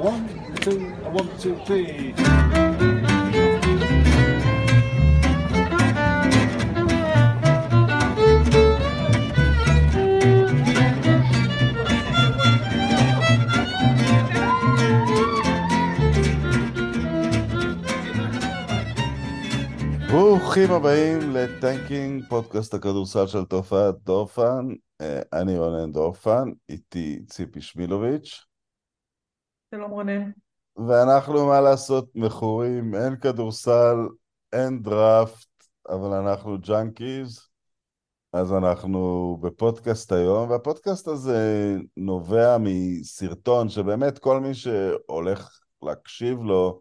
one, two, a one, two, three. ברוכים הבאים לטנקינג, פודקאסט הכדורסל של תופעת דורפן. אה, אני רונן דורפן, איתי ציפי שמילוביץ', שלום רונן. ואנחנו, מה לעשות, מכורים, אין כדורסל, אין דראפט, אבל אנחנו junkies, אז אנחנו בפודקאסט היום, והפודקאסט הזה נובע מסרטון שבאמת כל מי שהולך להקשיב לו,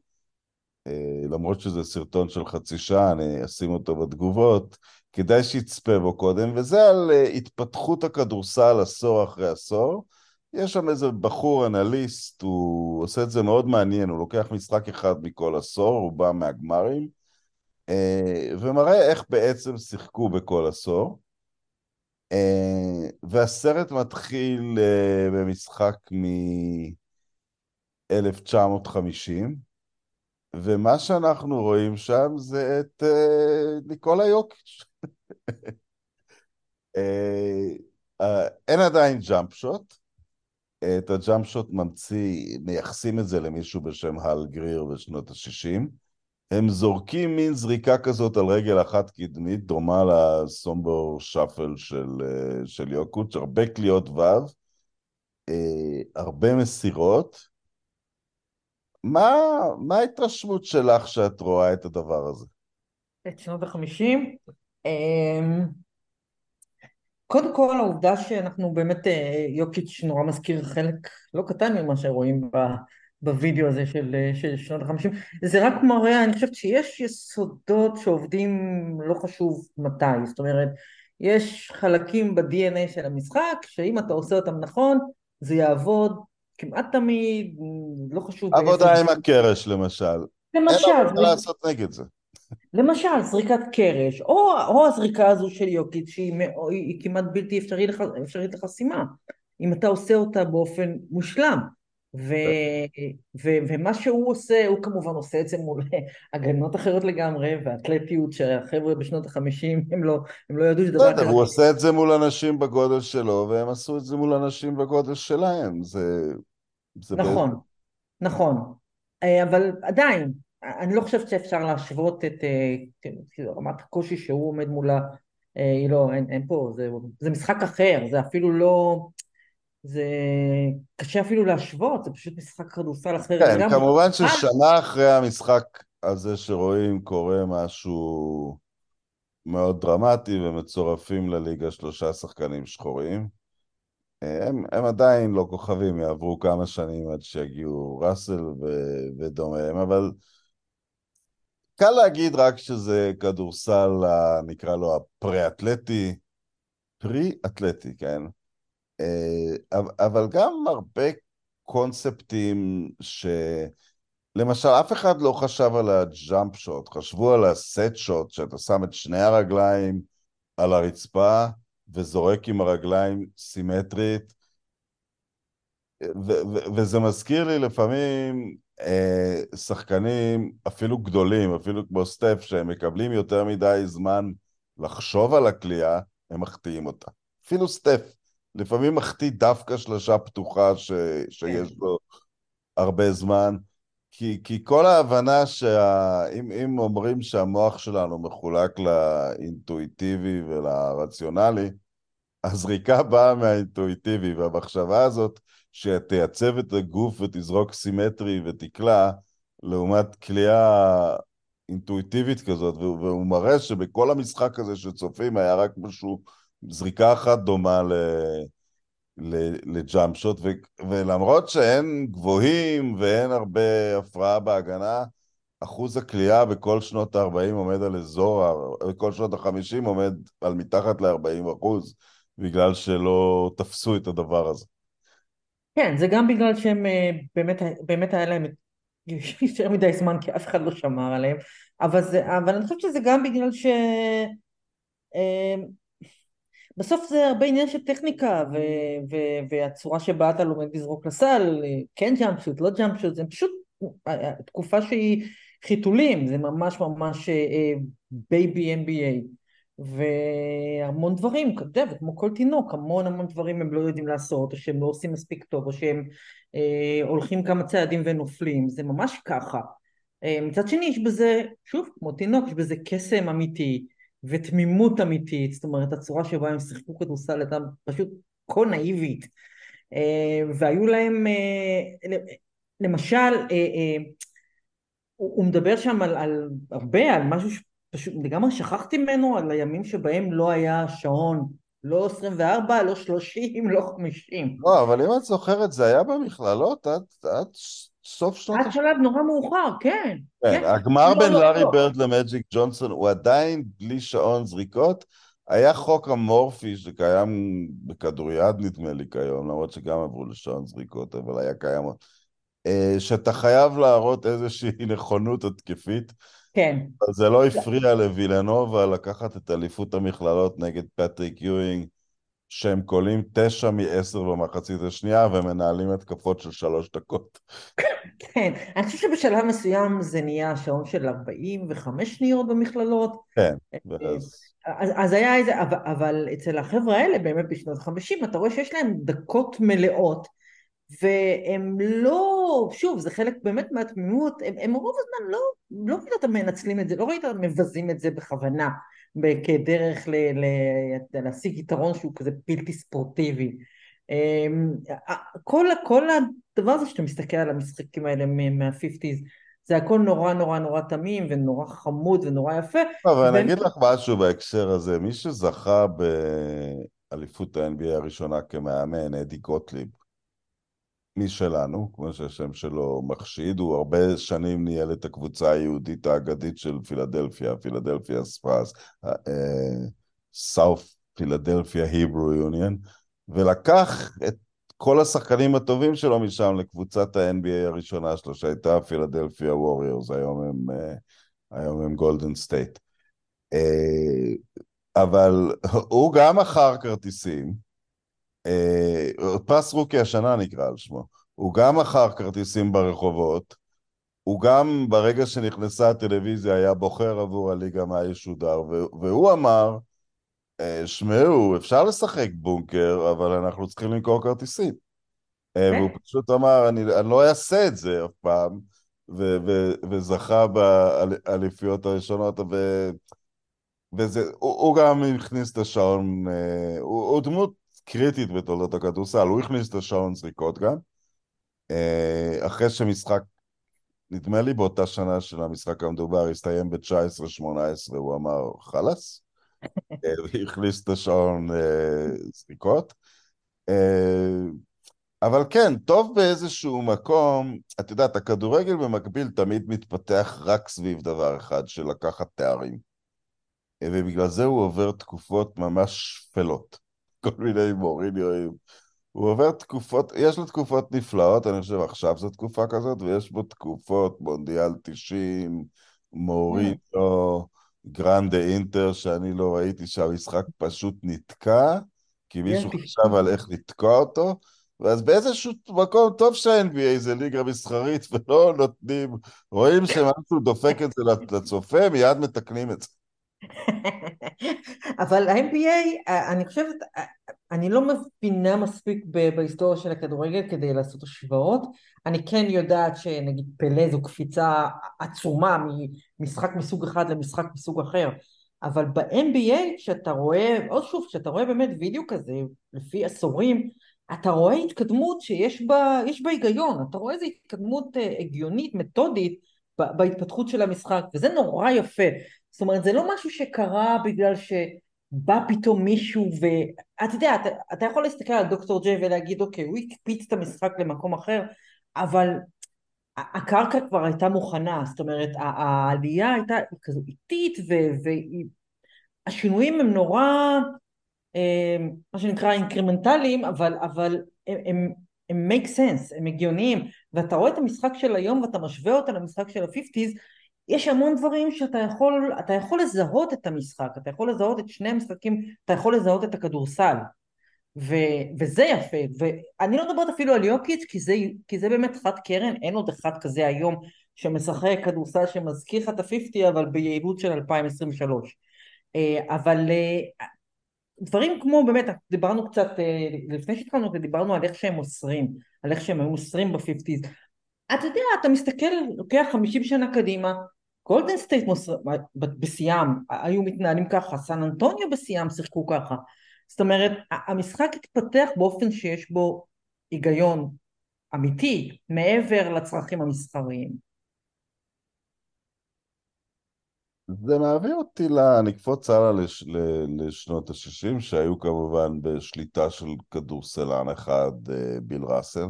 אה, למרות שזה סרטון של חצי שעה, אני אשים אותו בתגובות, כדאי שיצפה בו קודם, וזה על אה, התפתחות הכדורסל עשור אחרי עשור. יש שם איזה בחור אנליסט, הוא עושה את זה מאוד מעניין, הוא לוקח משחק אחד מכל עשור, הוא בא מהגמרים, אה, ומראה איך בעצם שיחקו בכל עשור. והסרט מתחיל במשחק מ-1950, ומה שאנחנו רואים שם זה את ניקולה יוקיץ'. אין עדיין ג'אמפ שוט. את הג'אמפ שוט ממציא, מייחסים את זה למישהו בשם הל גריר בשנות ה-60. הם זורקים מין זריקה כזאת על רגל אחת קדמית, דומה לסומבור שאפל של, של יוקוץ', הרבה קליעות ו', הרבה מסירות. מה, מה ההתרשמות שלך שאת רואה את הדבר הזה? את שנות החמישים? קודם כל העובדה שאנחנו באמת, אה, יוקיץ' נורא מזכיר חלק לא קטן ממה שרואים בווידאו הזה של, אה, של שנות החמישים, זה רק מראה, אני חושבת שיש יסודות שעובדים לא חשוב מתי, זאת אומרת, יש חלקים ב-DNA של המשחק, שאם אתה עושה אותם נכון, זה יעבוד כמעט תמיד, לא חשוב... עבודה עם הקרש למשל. למשל. אין עבודה לעשות נגד זה. למשל, זריקת קרש, או, או הזריקה הזו של יוקיץ' שהיא היא כמעט בלתי אפשרית, לח, אפשרית לחסימה, אם אתה עושה אותה באופן מושלם. ו, ו, ומה שהוא עושה, הוא כמובן עושה את זה מול הגנות אחרות לגמרי, והאתלטיות שהחבר'ה בשנות החמישים הם לא, הם לא ידעו שדבר כזה. הוא עושה את זה מול אנשים בגודל שלו, והם עשו את זה מול אנשים בגודל שלהם. זה... זה נכון, בעצם... נכון. אה, אבל עדיין, אני לא חושבת שאפשר להשוות את אה, רמת הקושי שהוא עומד מולה, אה, לא, אין, אין פה, זה, זה משחק אחר, זה אפילו לא... זה קשה אפילו להשוות, זה פשוט משחק כדורסל אחר. כן, גם... כמובן ששנה אחרי המשחק הזה שרואים קורה משהו מאוד דרמטי ומצורפים לליגה שלושה שחקנים שחורים. הם, הם עדיין לא כוכבים, יעברו כמה שנים עד שיגיעו ראסל ו, ודומיהם, אבל קל להגיד רק שזה כדורסל, נקרא לו הפרה-אתלטי, פרי-אתלטי, כן? אה, אבל גם הרבה קונספטים ש... למשל, אף אחד לא חשב על הג'אמפ שוט, חשבו על הסט שוט, שאתה שם את שני הרגליים על הרצפה וזורק עם הרגליים סימטרית, ו- ו- וזה מזכיר לי לפעמים אה, שחקנים אפילו גדולים, אפילו כמו סטף, שהם מקבלים יותר מדי זמן לחשוב על הכלייה, הם מחטיאים אותה. אפילו סטף, לפעמים מחטיא דווקא שלושה פתוחה ש- שיש לו הרבה זמן, כי, כי כל ההבנה שאם אומרים שהמוח שלנו מחולק לאינטואיטיבי ולרציונלי, הזריקה באה מהאינטואיטיבי, והמחשבה הזאת שתייצב את הגוף ותזרוק סימטרי ותקלע, לעומת כליאה אינטואיטיבית כזאת, והוא מראה שבכל המשחק הזה שצופים היה רק משהו, זריקה אחת דומה ל... לג'אמפ שוט, ולמרות שאין גבוהים ואין הרבה הפרעה בהגנה, אחוז הכלייה בכל שנות ה-40 עומד על אזור, בכל שנות ה-50 עומד על מתחת ל-40 אחוז, בגלל שלא תפסו את הדבר הזה. כן, זה גם בגלל שהם אה, באמת, באמת היה להם יותר מדי זמן, כי אף אחד לא שמר עליהם, אבל, זה, אבל אני חושבת שזה גם בגלל ש... אה, בסוף זה הרבה עניין של טכניקה ו- ו- והצורה שבה אתה לומד לזרוק לסל, כן ג'אמפ שוט, לא ג'אמפ שוט, זה פשוט תקופה שהיא חיתולים, זה ממש ממש baby NBA והמון דברים, אתה יודע, כמו כל תינוק, המון המון דברים הם לא יודעים לעשות, או שהם לא עושים מספיק טוב, או שהם אה, הולכים כמה צעדים ונופלים, זה ממש ככה. אה, מצד שני יש בזה, שוב, כמו תינוק, יש בזה קסם אמיתי ותמימות אמיתית, זאת אומרת הצורה שבה הם שיחקו כדורסל הייתה פשוט כה נאיבית, אה, והיו להם, אה, למשל, אה, אה, הוא מדבר שם על, על הרבה, על משהו שפשוט לגמרי שכחתי ממנו, על הימים שבהם לא היה שעון, לא 24, לא 30, לא 50. לא, אבל אם את זוכרת, זה היה במכללות עד, עד סוף שנות... עד שלב נורא מאוחר, כן. כן, כן. הגמר לא, בין לא, לארי לא. ברד למג'יק ג'ונסון הוא עדיין בלי שעון זריקות. היה חוק אמורפי שקיים בכדוריד נדמה לי כיום, למרות שגם עברו לשעון זריקות, אבל היה קיים. אה, שאתה חייב להראות איזושהי נכונות התקפית. כן. אבל זה לא הפריע לווילנובה לקחת את אליפות המכללות נגד פטריק יואינג, שהם קולים תשע מעשר במחצית השנייה ומנהלים התקפות של שלוש דקות. כן, אני חושבת שבשלב מסוים זה נהיה שעון של 45 שניות במכללות. כן, ואז... אז, אז היה איזה, אבל, אבל אצל החבר'ה האלה באמת בשנות 50 אתה רואה שיש להם דקות מלאות והם לא, שוב זה חלק באמת מהתמימות, הם, הם רוב הזמן לא, לא ראית אותם מנצלים את זה, לא ראית אותם מבזים את זה בכוונה כדרך ל, ל, להשיג יתרון שהוא כזה בלתי ספורטיבי. אמ, כל, כל הדבר הזה שאתה מסתכל על המשחקים האלה מה-50's זה הכל נורא נורא נורא תמים ונורא חמוד ונורא יפה. אבל אני אגיד לך משהו בהקשר הזה, מי שזכה באליפות ה-NBA הראשונה כמאמן, אדי גוטליב, משלנו, כמו שהשם שלו מחשיד, הוא הרבה שנים ניהל את הקבוצה היהודית האגדית של פילדלפיה, פילדלפיה ספאס, סאוף פילדלפיה היברו יוניון, ולקח את כל השחקנים הטובים שלו משם לקבוצת ה-NBA הראשונה שלו, שהייתה פילדלפיה ווריורס, היום הם, אה, היום הם גולדן סטייט. אה, אבל הוא גם מכר כרטיסים, אה, פרס רוקי השנה נקרא על שמו, הוא גם מכר כרטיסים ברחובות, הוא גם ברגע שנכנסה הטלוויזיה היה בוחר עבור הליגה מה ישודר, והוא אמר, שמעו, אפשר לשחק בונקר, אבל אנחנו צריכים למכור כרטיסים. והוא פשוט אמר, אני, אני לא אעשה את זה אף פעם, ו- ו- וזכה באליפיות הראשונות, ו- וזה, הוא, הוא גם הכניס את השעון, הוא, הוא דמות קריטית בתולדות הכדורסל, הוא הכניס את השעון זריקות גם, אחרי שמשחק, נדמה לי באותה שנה של המשחק המדובר, הסתיים ב-19-18, הוא אמר, חלאס? והכניס את השעון זריקות. אבל כן, טוב באיזשהו מקום, את יודעת, הכדורגל במקביל תמיד מתפתח רק סביב דבר אחד, של לקחת תארים. ובגלל זה הוא עובר תקופות ממש שפלות. כל מיני מוריניואים. הוא עובר תקופות, יש לו תקופות נפלאות, אני חושב עכשיו זו תקופה כזאת, ויש בו תקופות, מונדיאל 90, מוריניו, גרנדה אינטר, שאני לא ראיתי שהמשחק פשוט נתקע, כי מישהו חשב על איך לתקוע אותו. ואז באיזשהו מקום, טוב שה-NBA זה ליגה מסחרית ולא נותנים, רואים שמשהו דופק את זה לצופה, מיד מתקנים את זה. אבל ה-NBA, אני חושבת, אני לא מבינה מספיק בהיסטוריה של הכדורגל כדי לעשות השוואות. אני כן יודעת שנגיד פלא זו קפיצה עצומה ממשחק מסוג אחד למשחק מסוג אחר. אבל ב-NBA, כשאתה רואה, עוד שוב, כשאתה רואה באמת וידאו כזה, לפי עשורים, אתה רואה התקדמות שיש בה, בה היגיון, אתה רואה איזו התקדמות הגיונית, מתודית, בהתפתחות של המשחק, וזה נורא יפה. זאת אומרת, זה לא משהו שקרה בגלל שבא פתאום מישהו ו... אתה יודע, אתה, אתה יכול להסתכל על דוקטור ג'יי ולהגיד, אוקיי, הוא הקפיץ את המשחק למקום אחר, אבל הקרקע כבר הייתה מוכנה, זאת אומרת, העלייה הייתה כזו איטית, והשינויים הם נורא... מה שנקרא אינקרמנטליים, אבל, אבל הם, הם, הם make sense, הם הגיוניים, ואתה רואה את המשחק של היום ואתה משווה אותה למשחק של ה-50's, יש המון דברים שאתה יכול, אתה יכול לזהות את המשחק, אתה יכול לזהות את שני המשחקים, אתה יכול לזהות את הכדורסל. ו, וזה יפה, ואני לא מדברת אפילו על יוקיץ' כי זה, כי זה באמת חד קרן, אין עוד אחד כזה היום שמשחק כדורסל שמזכיר לך את ה-50 אבל ביעילות של 2023. אה, אבל אה, דברים כמו באמת, דיברנו קצת, אה, לפני שהתחלנו דיברנו על איך שהם מוסרים, על איך שהם היו מוסרים ב-50's. אתה יודע, אתה מסתכל, לוקח 50 שנה קדימה, גולדן סטייט בשיאם היו מתנהלים ככה, סן אנטוניו בשיאם שיחקו ככה. זאת אומרת, המשחק התפתח באופן שיש בו היגיון אמיתי, מעבר לצרכים המסחריים. זה מעביר אותי, ל... נקפוץ הלאה לש... לשנות ה-60, שהיו כמובן בשליטה של כדורסלן אחד, אה, ביל ראסל.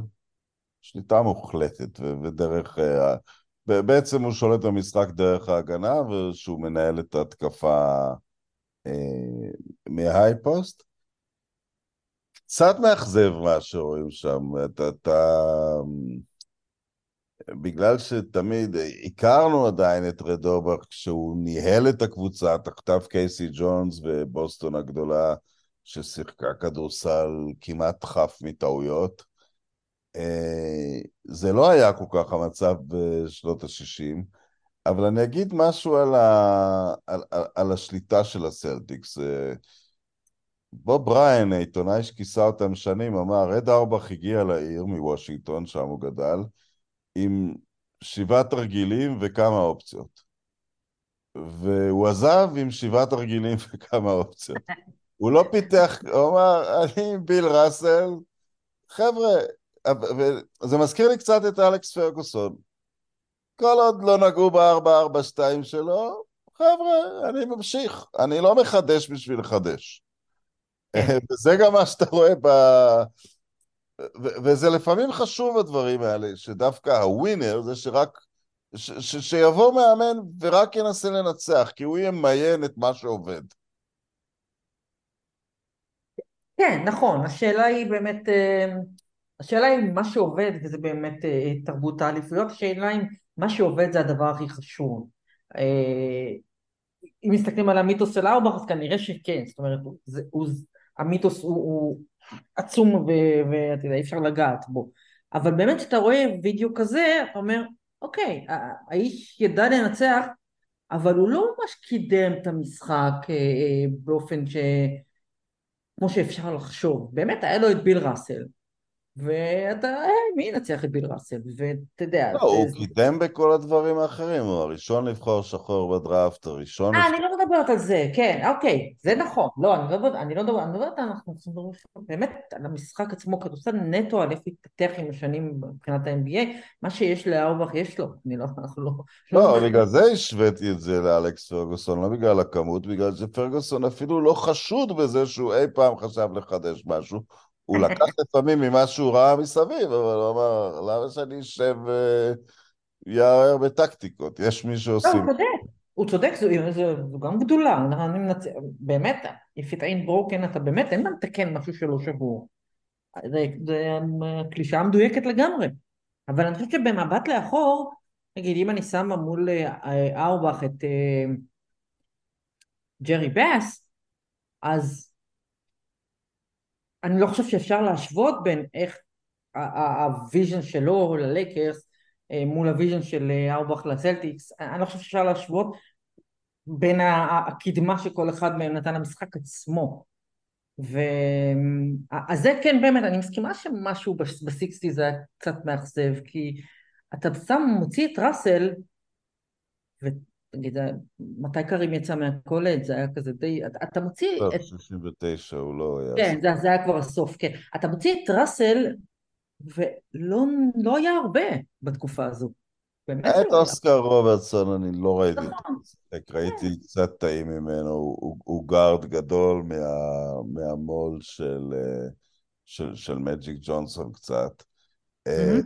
שליטה מוחלטת, ו... ודרך... בעצם הוא שולט במשחק דרך ההגנה, ושהוא מנהל את ההתקפה אה, מההייפוסט. קצת מאכזב מה שרואים שם. אתה... אתה... בגלל שתמיד הכרנו עדיין את רד אורבך כשהוא ניהל את הקבוצה תחתיו קייסי ג'ונס ובוסטון הגדולה ששיחקה כדורסל כמעט חף מטעויות. אה, זה לא היה כל כך המצב בשנות ה-60, אבל אני אגיד משהו על, ה... על, על, על השליטה של הסלטיקס. אה, בוב בריין, העיתונאי שכיסה אותם שנים, אמר, רד אורבך הגיע לעיר מוושינגטון, שם הוא גדל, עם שבעה תרגילים וכמה אופציות. והוא עזב עם שבעה תרגילים וכמה אופציות. הוא לא פיתח, הוא אמר, אני ביל ראסל, חבר'ה, זה מזכיר לי קצת את אלכס פרגוסון. כל עוד לא נגעו ב-442 שלו, חבר'ה, אני ממשיך, אני לא מחדש בשביל לחדש. כן. וזה גם מה שאתה רואה ב... וזה לפעמים חשוב הדברים האלה, שדווקא הווינר זה שרק, ש- ש- שיבוא מאמן ורק ינסה לנצח, כי הוא ימיין את מה שעובד. כן, נכון, השאלה היא באמת, אה, השאלה היא מה שעובד, וזה באמת אה, תרבות האליפויות, השאלה אם מה שעובד זה הדבר הכי חשוב. אה, אם מסתכלים על המיתוס של ארבך, אז כנראה שכן, זאת אומרת, זה, הוא, המיתוס הוא, הוא עצום ואתה יודע, אי אפשר לגעת בו. אבל באמת כשאתה רואה וידאו כזה, אתה אומר, אוקיי, האיש ידע לנצח, אבל הוא לא ממש קידם את המשחק אה, אה, באופן ש... כמו שאפשר לחשוב. באמת היה לו את ביל ראסל, ואתה, אה, מי ינצח את ביל ראסל? ואתה יודע... לא, הוא קידם בכל הדברים האחרים, הוא הראשון לבחור שחור בדראפט, הראשון... אה, אני לא מדברת על זה, כן, אוקיי, זה נכון. לא, אני לא מדברת, אני לא מדברת, אני מדברת, אנחנו מדברים באמת על המשחק עצמו, כדורסל נטו על איך הוא התפתח עם השנים מבחינת ה-NBA, מה שיש לאורבך יש לו, אני לא, אנחנו לא... לא, בגלל זה השוויתי את זה לאלכס פרגוסון, לא בגלל הכמות, בגלל שפרגוסון אפילו לא חשוד בזה שהוא אי פעם חשב לחדש משהו. הוא לקח לפעמים ממה שהוא ראה מסביב, אבל הוא אמר, למה שאני אשב ויערער בטקטיקות? יש מי שעושים... לא, הוא צודק, הוא צודק, זו גם גדולה. אני מנצ... באמת, if it ain't broken, אתה באמת, אין מה לתקן משהו שלא שבור. זו קלישאה מדויקת לגמרי. אבל אני חושבת שבמבט לאחור, נגיד, אם אני שמה מול אה, ארבך את אה, ג'רי באס, אז אני לא חושב שאפשר להשוות בין איך ה vision שלו ללייקרס אה, מול ה vision של אה, אוארבך לסלטיקס, אני לא חושב שאפשר להשוות בין הקדמה שכל אחד מהם נתן למשחק עצמו. ואז זה כן באמת, אני מסכימה שמשהו ב sixties זה היה קצת מאכזב, כי אתה שם מוציא את ראסל, נגיד, מתי קרים יצא מהקולג' זה היה כזה די, אתה מוציא לא, את... 69 הוא לא היה... כן, זה, זה היה כבר הסוף, כן. אתה מוציא את ראסל, ולא לא היה הרבה בתקופה הזו. את לא אוסקר רוברטסון אני לא ראיתי נכון. ראיתי קצת טעים ממנו, הוא, הוא גארד גדול מה, מהמו"ל של, אה, של, של מג'יק ג'ונסון קצת. Mm-hmm.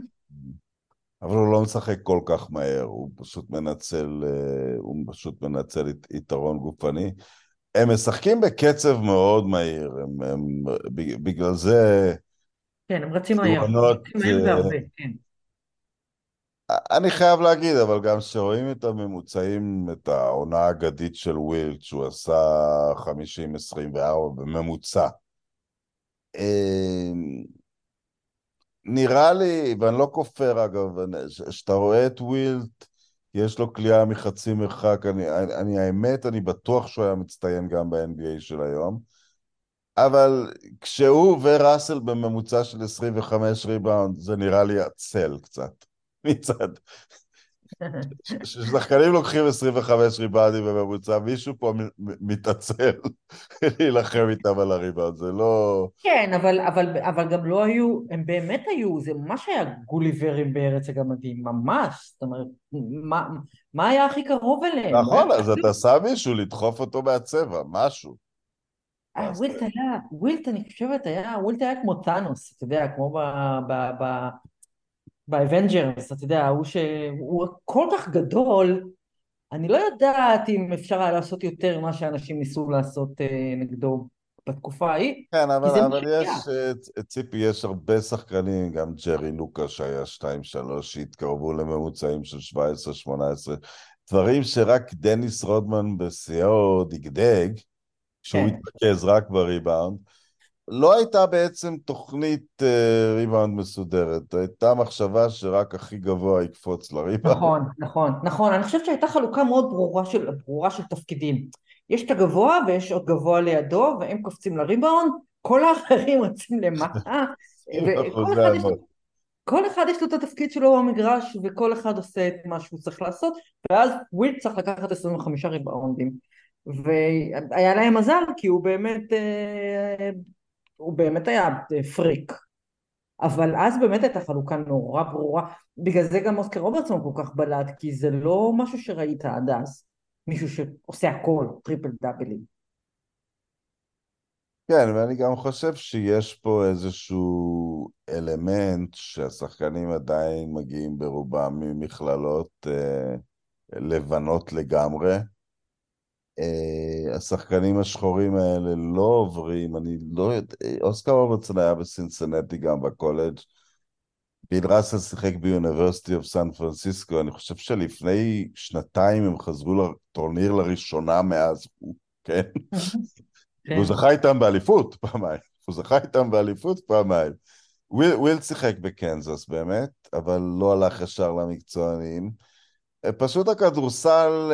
אבל הוא לא משחק כל כך מהר, הוא פשוט מנצל, אה, הוא פשוט מנצל יתרון גופני. הם משחקים בקצב מאוד מהיר, הם, הם, בגלל זה... כן, הם רצים מהר. תאונות... אה, כן. אני חייב להגיד, אבל גם כשרואים את הממוצעים, את העונה האגדית של ווילט, שהוא עשה 50-24 בממוצע, נראה לי, ואני לא כופר אגב, כשאתה רואה את ווילט, יש לו כליאה מחצי מרחק, אני, אני, אני האמת, אני בטוח שהוא היה מצטיין גם ב-NBA של היום, אבל כשהוא וראסל בממוצע של 25 ריבאונד, זה נראה לי עצל קצת, מצד... כששחקנים לוקחים 25 ריבאונדים בממוצע, מישהו פה מתעצל להילחם איתם על הריבאונד, זה לא... כן, אבל, אבל, אבל גם לא היו, הם באמת היו, זה ממש היה גוליברים בארץ הגמדים, ממש, זאת אומרת, מה, מה היה הכי קרוב אליהם? נכון, אז אתה שם מישהו לדחוף אותו מהצבע, משהו. אה, ווילט היה, ווילט אני חושבת היה, ווילט היה כמו טאנוס, אתה יודע, כמו ב... באבנג'רס, אתה יודע, הוא שהוא כל כך גדול, אני לא יודעת אם אפשר היה לעשות יותר ממה שאנשים ניסו לעשות אה, נגדו בתקופה ההיא. כן, אבל, אבל יש, אה, ציפי, יש הרבה שחקנים, גם ג'רי לוקאס שהיה 2-3, שהתקרבו לממוצעים של 17-18, דברים שרק דניס רודמן בשיאו דגדג, שהוא כן. התרכז רק בריבאונד. לא הייתה בעצם תוכנית uh, ריבאונד מסודרת, הייתה מחשבה שרק הכי גבוה יקפוץ לריבאונד. נכון, נכון, נכון. אני חושבת שהייתה חלוקה מאוד ברורה של, ברורה של תפקידים. יש את הגבוה ויש עוד גבוה לידו, והם קופצים לריבאונד, כל האחרים רצים למטה, וכל אחד, יש לו, כל אחד יש לו את התפקיד שלו במגרש, וכל אחד עושה את מה שהוא צריך לעשות, ואז ווילט צריך לקחת 25 ריבאונדים. והיה להם מזל, כי הוא באמת... אה, הוא באמת היה אה, פריק. אבל אז באמת הייתה חלוקה נורא ברורה, בגלל זה גם אוסקר רוברטסון כל כך בלט, כי זה לא משהו שראית עד אז, מישהו שעושה הכל, טריפל דאבלים. כן, ואני גם חושב שיש פה איזשהו אלמנט שהשחקנים עדיין מגיעים ברובם ממכללות אה, לבנות לגמרי, השחקנים השחורים האלה לא עוברים, אני לא יודע, אוסקר רוברטסון היה בסינסנטי גם בקולג', ביל ראסל שיחק ב University of San Francisco, אני חושב שלפני שנתיים הם חזרו לטורניר לראשונה מאז הוא, כן? כן. והוא זכה איתם באליפות פעמיים, הוא זכה איתם באליפות פעמיים. ווילט, ווילט שיחק בקנזס באמת, אבל לא הלך ישר למקצוענים. אה, פשוט הכדורסל...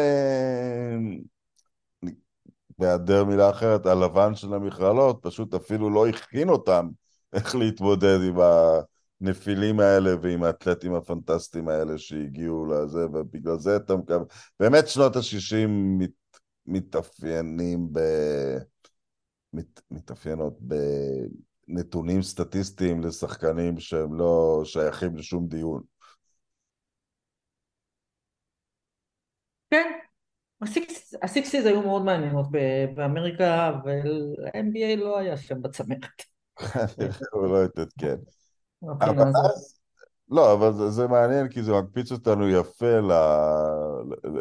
בהיעדר מילה אחרת, הלבן של המכללות, פשוט אפילו לא הכין אותם איך להתמודד עם הנפילים האלה ועם האתלטים הפנטסטיים האלה שהגיעו לזה, ובגלל זה אתה מקווה... באמת שנות ה-60 מת, מתאפיינים ב... מת, מתאפיינות בנתונים סטטיסטיים לשחקנים שהם לא שייכים לשום דיון. כן, הסיקסיס היו מאוד מעניינות באמריקה, וה-NBA לא היה שם בצמרת. הוא לא התעדכן. לא, אבל זה, זה מעניין כי זה מקפיץ אותנו יפה ל,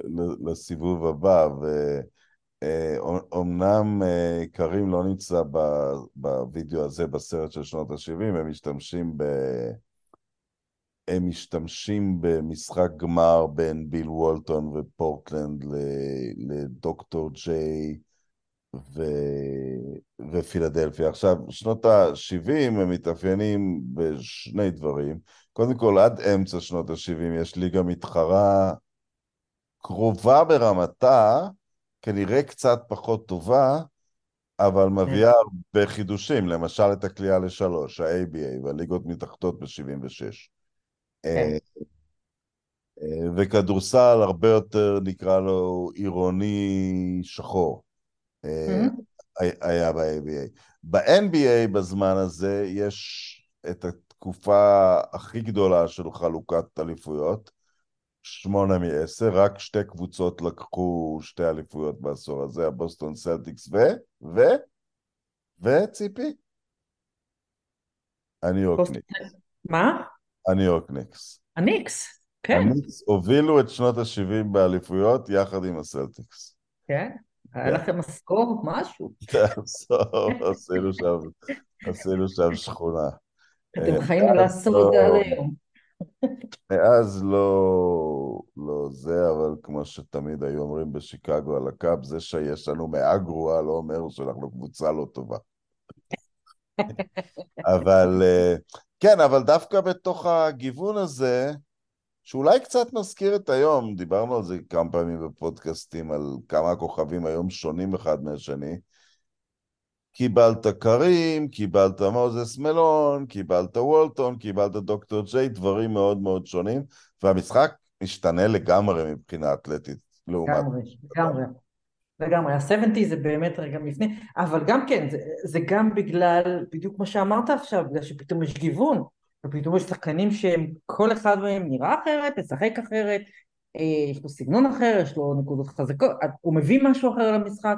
ל, לסיבוב הבא, ואומנם אה, קרים לא נמצא בווידאו הזה בסרט של שנות ה-70, הם משתמשים ב... הם משתמשים במשחק גמר בין ביל וולטון ופורטלנד לדוקטור ג'יי ו... ופילדלפיה. עכשיו, שנות ה-70 הם מתאפיינים בשני דברים. קודם כל, עד אמצע שנות ה-70 יש ליגה מתחרה קרובה ברמתה, כנראה קצת פחות טובה, אבל מביאה הרבה חידושים, למשל את הכלייה לשלוש, ה-ABA והליגות מתחתות ב-76. כן. אה, וכדורסל הרבה יותר, נקרא לו, עירוני שחור. אה, היה ב-ABA. ב-NBA בזמן הזה יש את התקופה הכי גדולה של חלוקת אליפויות, שמונה מעשר, רק שתי קבוצות לקחו שתי אליפויות בעשור הזה, הבוסטון סלטיקס ו... ו... וציפי? הניו יורק ניקס. מה? הניו יורק ניקס. הניקס, כן. הניקס הובילו את שנות ה-70 באליפויות יחד עם הסלטיקס. כן? היה כן. לכם משכור משהו. עשינו שם, עשינו שם שכונה. אתם אה, חיים על הסוד עד היום. מאז לא, לא זה, אבל כמו שתמיד היו אומרים בשיקגו על הקאפ, זה שיש לנו מאה גרועה לא אומר שאנחנו קבוצה לא טובה. אבל אה, כן, אבל דווקא בתוך הגיוון הזה, שאולי קצת מזכיר את היום, דיברנו על זה כמה פעמים בפודקאסטים, על כמה הכוכבים היום שונים אחד מהשני. קיבלת קרים, קיבלת מוזס מלון, קיבלת וולטון, קיבלת דוקטור ג'יי, דברים מאוד מאוד שונים, והמשחק משתנה לגמרי מבחינה אתלטית. לגמרי, לגמרי. לגמרי, ה-70 זה באמת רגע מפני, אבל גם כן, זה, זה גם בגלל, בדיוק מה שאמרת עכשיו, בגלל שפתאום יש גיוון, ופתאום יש שחקנים שהם, כל אחד מהם נראה אחרת, משחק אחרת, אה, יש לו סגנון אחר, יש לו נקודות חזקות, הוא מביא משהו אחר למשחק,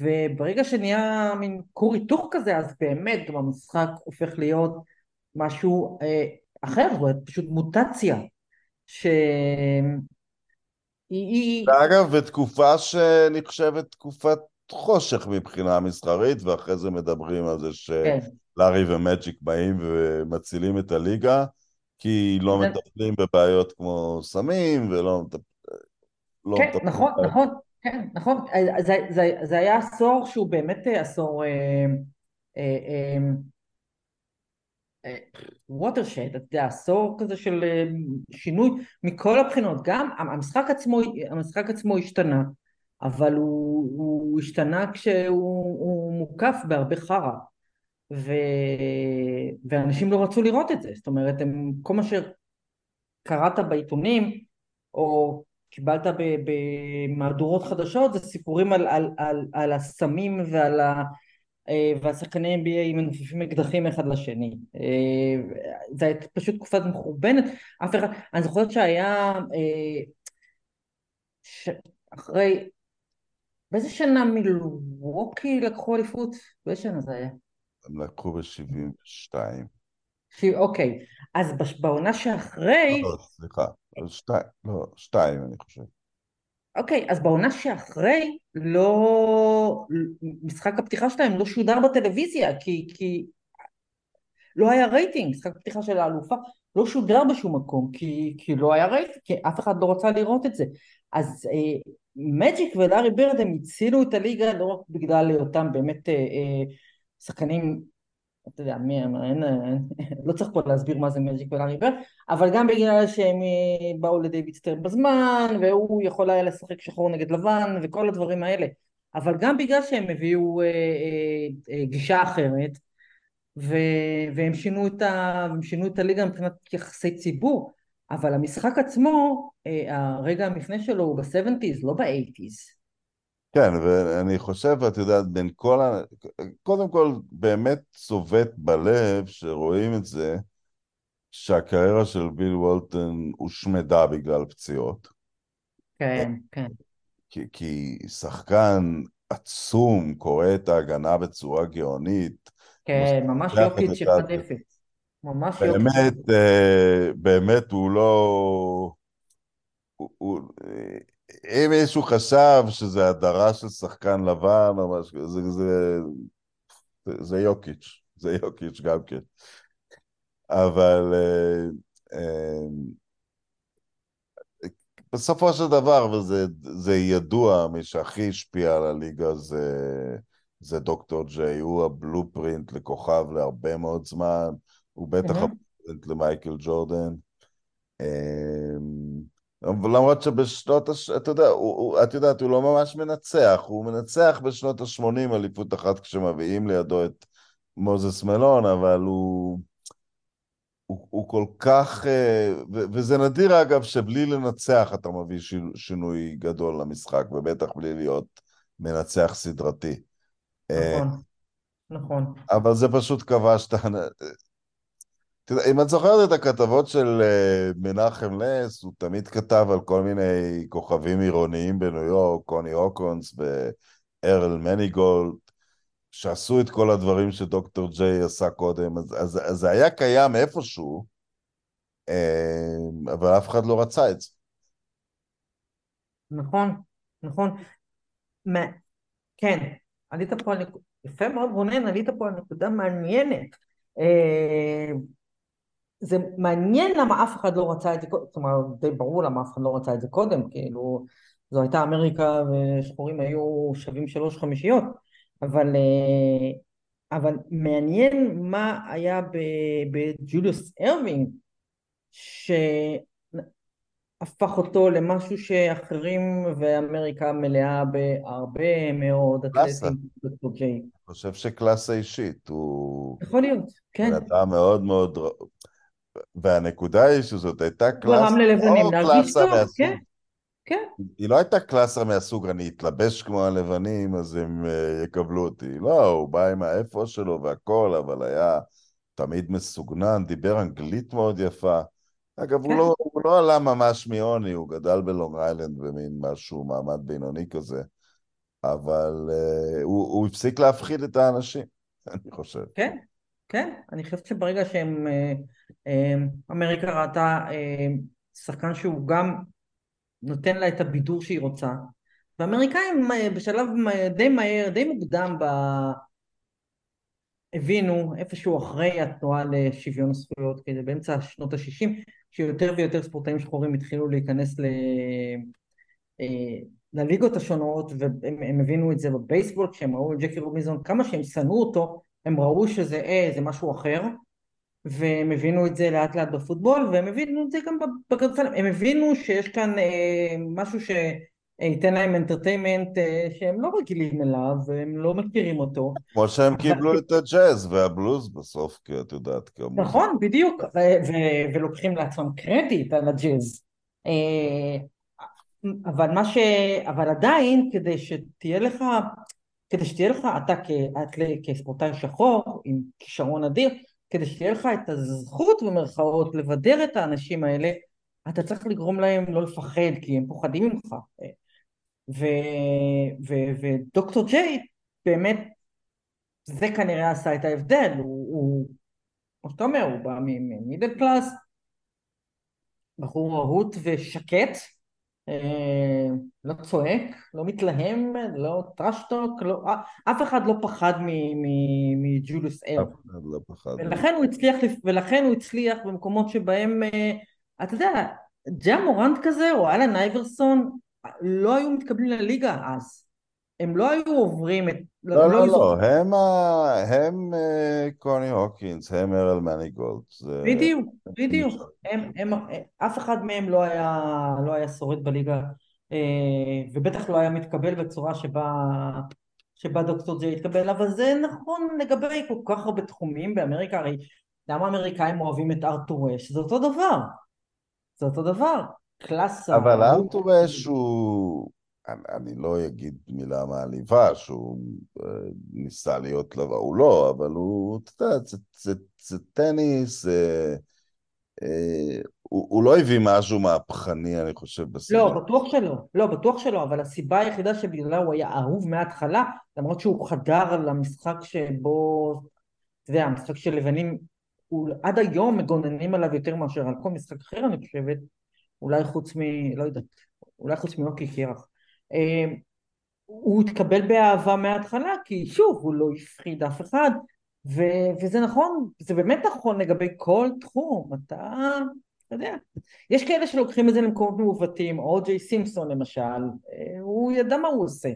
וברגע שנהיה מין כור היתוך כזה, אז באמת גם המשחק הופך להיות משהו אה, אחר, זאת פשוט מוטציה, ש... אגב, בתקופה שנחשבת תקופת חושך מבחינה מסחרית, ואחרי זה מדברים על זה. שלארי כן. ומג'יק באים ומצילים את הליגה, כי לא. מטפלים בבעיות כמו סמים ולא מטפלים... לא כן, מטפלים נכון, בבעיות. נכון, כן, נכון. זה, זה, זה היה עשור שהוא באמת עשור... אה, אה, אה, ווטרשד, אתה יודע, עשור כזה של אה, שינוי מכל הבחינות, גם המשחק עצמו, המשחק עצמו השתנה, אבל הוא, הוא השתנה כשהוא מוקף בהרבה חרא, ו, ואנשים לא רצו לראות את זה, זאת אומרת, הם, כל מה שקראת בעיתונים, או קיבלת במהדורות חדשות, זה סיפורים על, על, על, על הסמים ועל ה... אה, והשחקני NBA מנופפים אקדחים אחד לשני. אה, זה הייתה פשוט תקופה מחורבנת, אף אחד, אני זוכרת שהיה אה, ש... אחרי, באיזה שנה מילווקי לקחו אליפות? באיזה שנה זה היה? הם לקחו ב-72. אוקיי, אז בעונה שאחרי... לא, סליחה, שתיים, לא, שתיים אני חושב. אוקיי, אז בעונה שאחרי, לא... משחק הפתיחה שלהם לא שודר בטלוויזיה, כי, כי לא היה רייטינג, משחק הפתיחה של האלופה לא שודר בשום מקום, כי, כי לא היה רייטינג, כי אף אחד לא רצה לראות את זה. אז אה, מג'יק ולארי בירד הם הצילו את הליגה לא רק בגלל היותם באמת אה, אה, שחקנים אתה יודע, מי, אין, אין, לא צריך פה להסביר מה זה מג'יק ולארי בירד, אבל גם בגלל שהם אה, באו לדייוויד סטרן בזמן, והוא יכול היה לשחק שחור נגד לבן, וכל הדברים האלה. אבל גם בגלל שהם הביאו אה, אה, אה, גישה אחרת, ו, והם שינו את, ה, שינו את הליגה מבחינת יחסי ציבור, אבל המשחק עצמו, אה, הרגע המפנה שלו הוא ב-70's, לא ב-80's. כן, ואני חושב, את יודעת, בין כל ה... קודם כל, באמת צובט בלב שרואים את זה, שהקריירה של ביל וולטון הושמדה בגלל פציעות. כן, כן. כי, כי שחקן עצום קורא את ההגנה בצורה גאונית. כן, ממש יוקית של חדפת. ממש יוקית. באמת, אה, באמת הוא לא... הוא, הוא, אם מישהו חשב שזה הדרה של שחקן לבן או משהו, זה, זה, זה, זה יוקיץ', זה יוקיץ' גם כן. אבל אה, אה, בסופו של דבר, וזה ידוע, מי שהכי השפיע על הליגה זה, זה דוקטור ג'יי, הוא הבלופרינט לכוכב להרבה מאוד זמן, הוא בטח mm-hmm. הבלופרינט למייקל ג'ורדן. אה, למרות שבשנות, הש... אתה יודע, הוא, את יודעת, הוא לא ממש מנצח, הוא מנצח בשנות ה-80 אליפות אחת כשמביאים לידו את מוזס מלון, אבל הוא, הוא, הוא כל כך, אה, ו, וזה נדיר אגב שבלי לנצח אתה מביא שינוי גדול למשחק, ובטח בלי להיות מנצח סדרתי. אה, נכון, נכון. אבל זה פשוט כבש את תראה, אם את זוכרת את הכתבות של אה, מנחם לס, הוא תמיד כתב על כל מיני כוכבים עירוניים בניו יורק, קוני הוקונס וארל מניגולד, שעשו את כל הדברים שדוקטור ג'יי עשה קודם, אז, אז, אז זה היה קיים איפשהו, אה, אבל אף אחד לא רצה את זה. נכון, נכון. כן, עלית פה על נקודה, יפה מאוד רונן, עלית פה על נקודה מעניינת. זה מעניין למה אף אחד לא רצה את זה קודם, זאת אומרת, די ברור למה אף אחד לא רצה את זה קודם, כאילו, זו הייתה אמריקה ושחורים היו שווים שלוש חמישיות, אבל, אה, אבל מעניין מה היה בג'וליוס ארווינג, שהפך אותו למשהו שאחרים ואמריקה מלאה בהרבה מאוד אתלטים. אני חושב שקלאסה אישית, הוא... יכול להיות, כן. בן אדם מאוד מאוד... והנקודה היא שזאת הייתה קלאסה... ללבנים להרגיש טוב, כן. כן. היא לא הייתה קלאסה מהסוג, אני אתלבש כמו הלבנים, אז הם uh, יקבלו אותי. לא, הוא בא עם האפו שלו והכל, אבל היה תמיד מסוגנן, דיבר אנגלית מאוד יפה. אגב, כן. הוא, לא, הוא לא עלה ממש מעוני, הוא גדל בלונג איילנד במין משהו, מעמד בינוני כזה, אבל uh, הוא, הוא הפסיק להפחיד את האנשים, אני חושב. כן, כן, אני חושבת שברגע שהם, אה, אמריקה ראתה שחקן שהוא גם נותן לה את הבידור שהיא רוצה. והאמריקאים אה, בשלב די מהר, די מוקדם ב... הבינו איפשהו אחרי התנועה לשוויון הזכויות, כזה באמצע שנות ה-60, שיותר ויותר ספורטאים שחורים התחילו להיכנס ל... אה, לליגות השונות, והם הבינו את זה בבייסבול, כשהם ראו את ג'קי רובינזון, כמה שהם שנאו אותו, הם ראו שזה אה, זה משהו אחר, והם הבינו את זה לאט לאט בפוטבול והם הבינו את זה גם בכדורסל, הם הבינו שיש כאן אה, משהו שייתן להם אנטרטיימנט אה, שהם לא רגילים אליו והם לא מכירים אותו. כמו שהם קיבלו את הג'אז והבלוז בסוף, כי את יודעת כמה. נכון, בדיוק, ולוקחים לעצמם קרדיט על הג'אז. אה, אבל מה ש... אבל עדיין כדי שתהיה לך, כדי שתהיה לך אתה כספורטאי שחור עם כישרון אדיר, כדי שתהיה לך את הזכות במרכאות לבדר את האנשים האלה, אתה צריך לגרום להם לא לפחד, כי הם פוחדים ממך. ודוקטור ג'יי באמת, זה כנראה עשה את ההבדל, הוא, כמו שאתה אומר, הוא בא ממידל קלאס, בחור רהוט ושקט, לא צועק, לא מתלהם, לא טרשטוק, לא, אף אחד לא פחד מג'וליוס אר. אף אחד לא פחד. ולכן הוא הצליח, ולכן הוא הצליח במקומות שבהם, אה, אתה יודע, ג'ה מורנט כזה או אלן אייברסון לא היו מתקבלים לליגה אז. הם לא היו עוברים את... לא, לא, לא, לא, הם, הם אה, קוני הוקינס, הם ארל מניגולד. בדיוק, בדיוק. הם, הם, אף אחד מהם לא היה, לא היה שורד בליגה, אה, ובטח לא היה מתקבל בצורה שבה, שבה דוקטור ג'יי התקבל, אבל זה נכון לגבי כל כך הרבה תחומים באמריקה, הרי למה האמריקאים אוהבים את ארתור אש? זה אותו דבר. זה אותו דבר. קלאסה. אבל ארתור אש הוא... אני, לא אגיד מילה מעליבה שהוא אה, ניסה להיות לבא, הוא לא, אבל הוא, אתה יודע, זה, זה, זה טניס, אה, אה, הוא, הוא לא הביא משהו מהפכני, אני חושב, בסיבה. לא, בטוח שלא, לא, בטוח שלא, אבל הסיבה היחידה שבגללה הוא היה אהוב מההתחלה, למרות שהוא חדר למשחק שבו, אתה יודע, המשחק של לבנים, הוא, עד היום מגוננים עליו יותר מאשר על כל משחק אחר, אני חושבת, אולי חוץ מ... לא יודעת, אולי חוץ מאוקי קרח. הוא התקבל באהבה מההתחלה כי שוב הוא לא הפחיד אף אחד ו- וזה נכון, זה באמת נכון לגבי כל תחום, אתה, אתה יודע, יש כאלה שלוקחים את זה למקומות מעוותים, או ג'יי סימפסון למשל, אה, הוא ידע מה הוא עושה.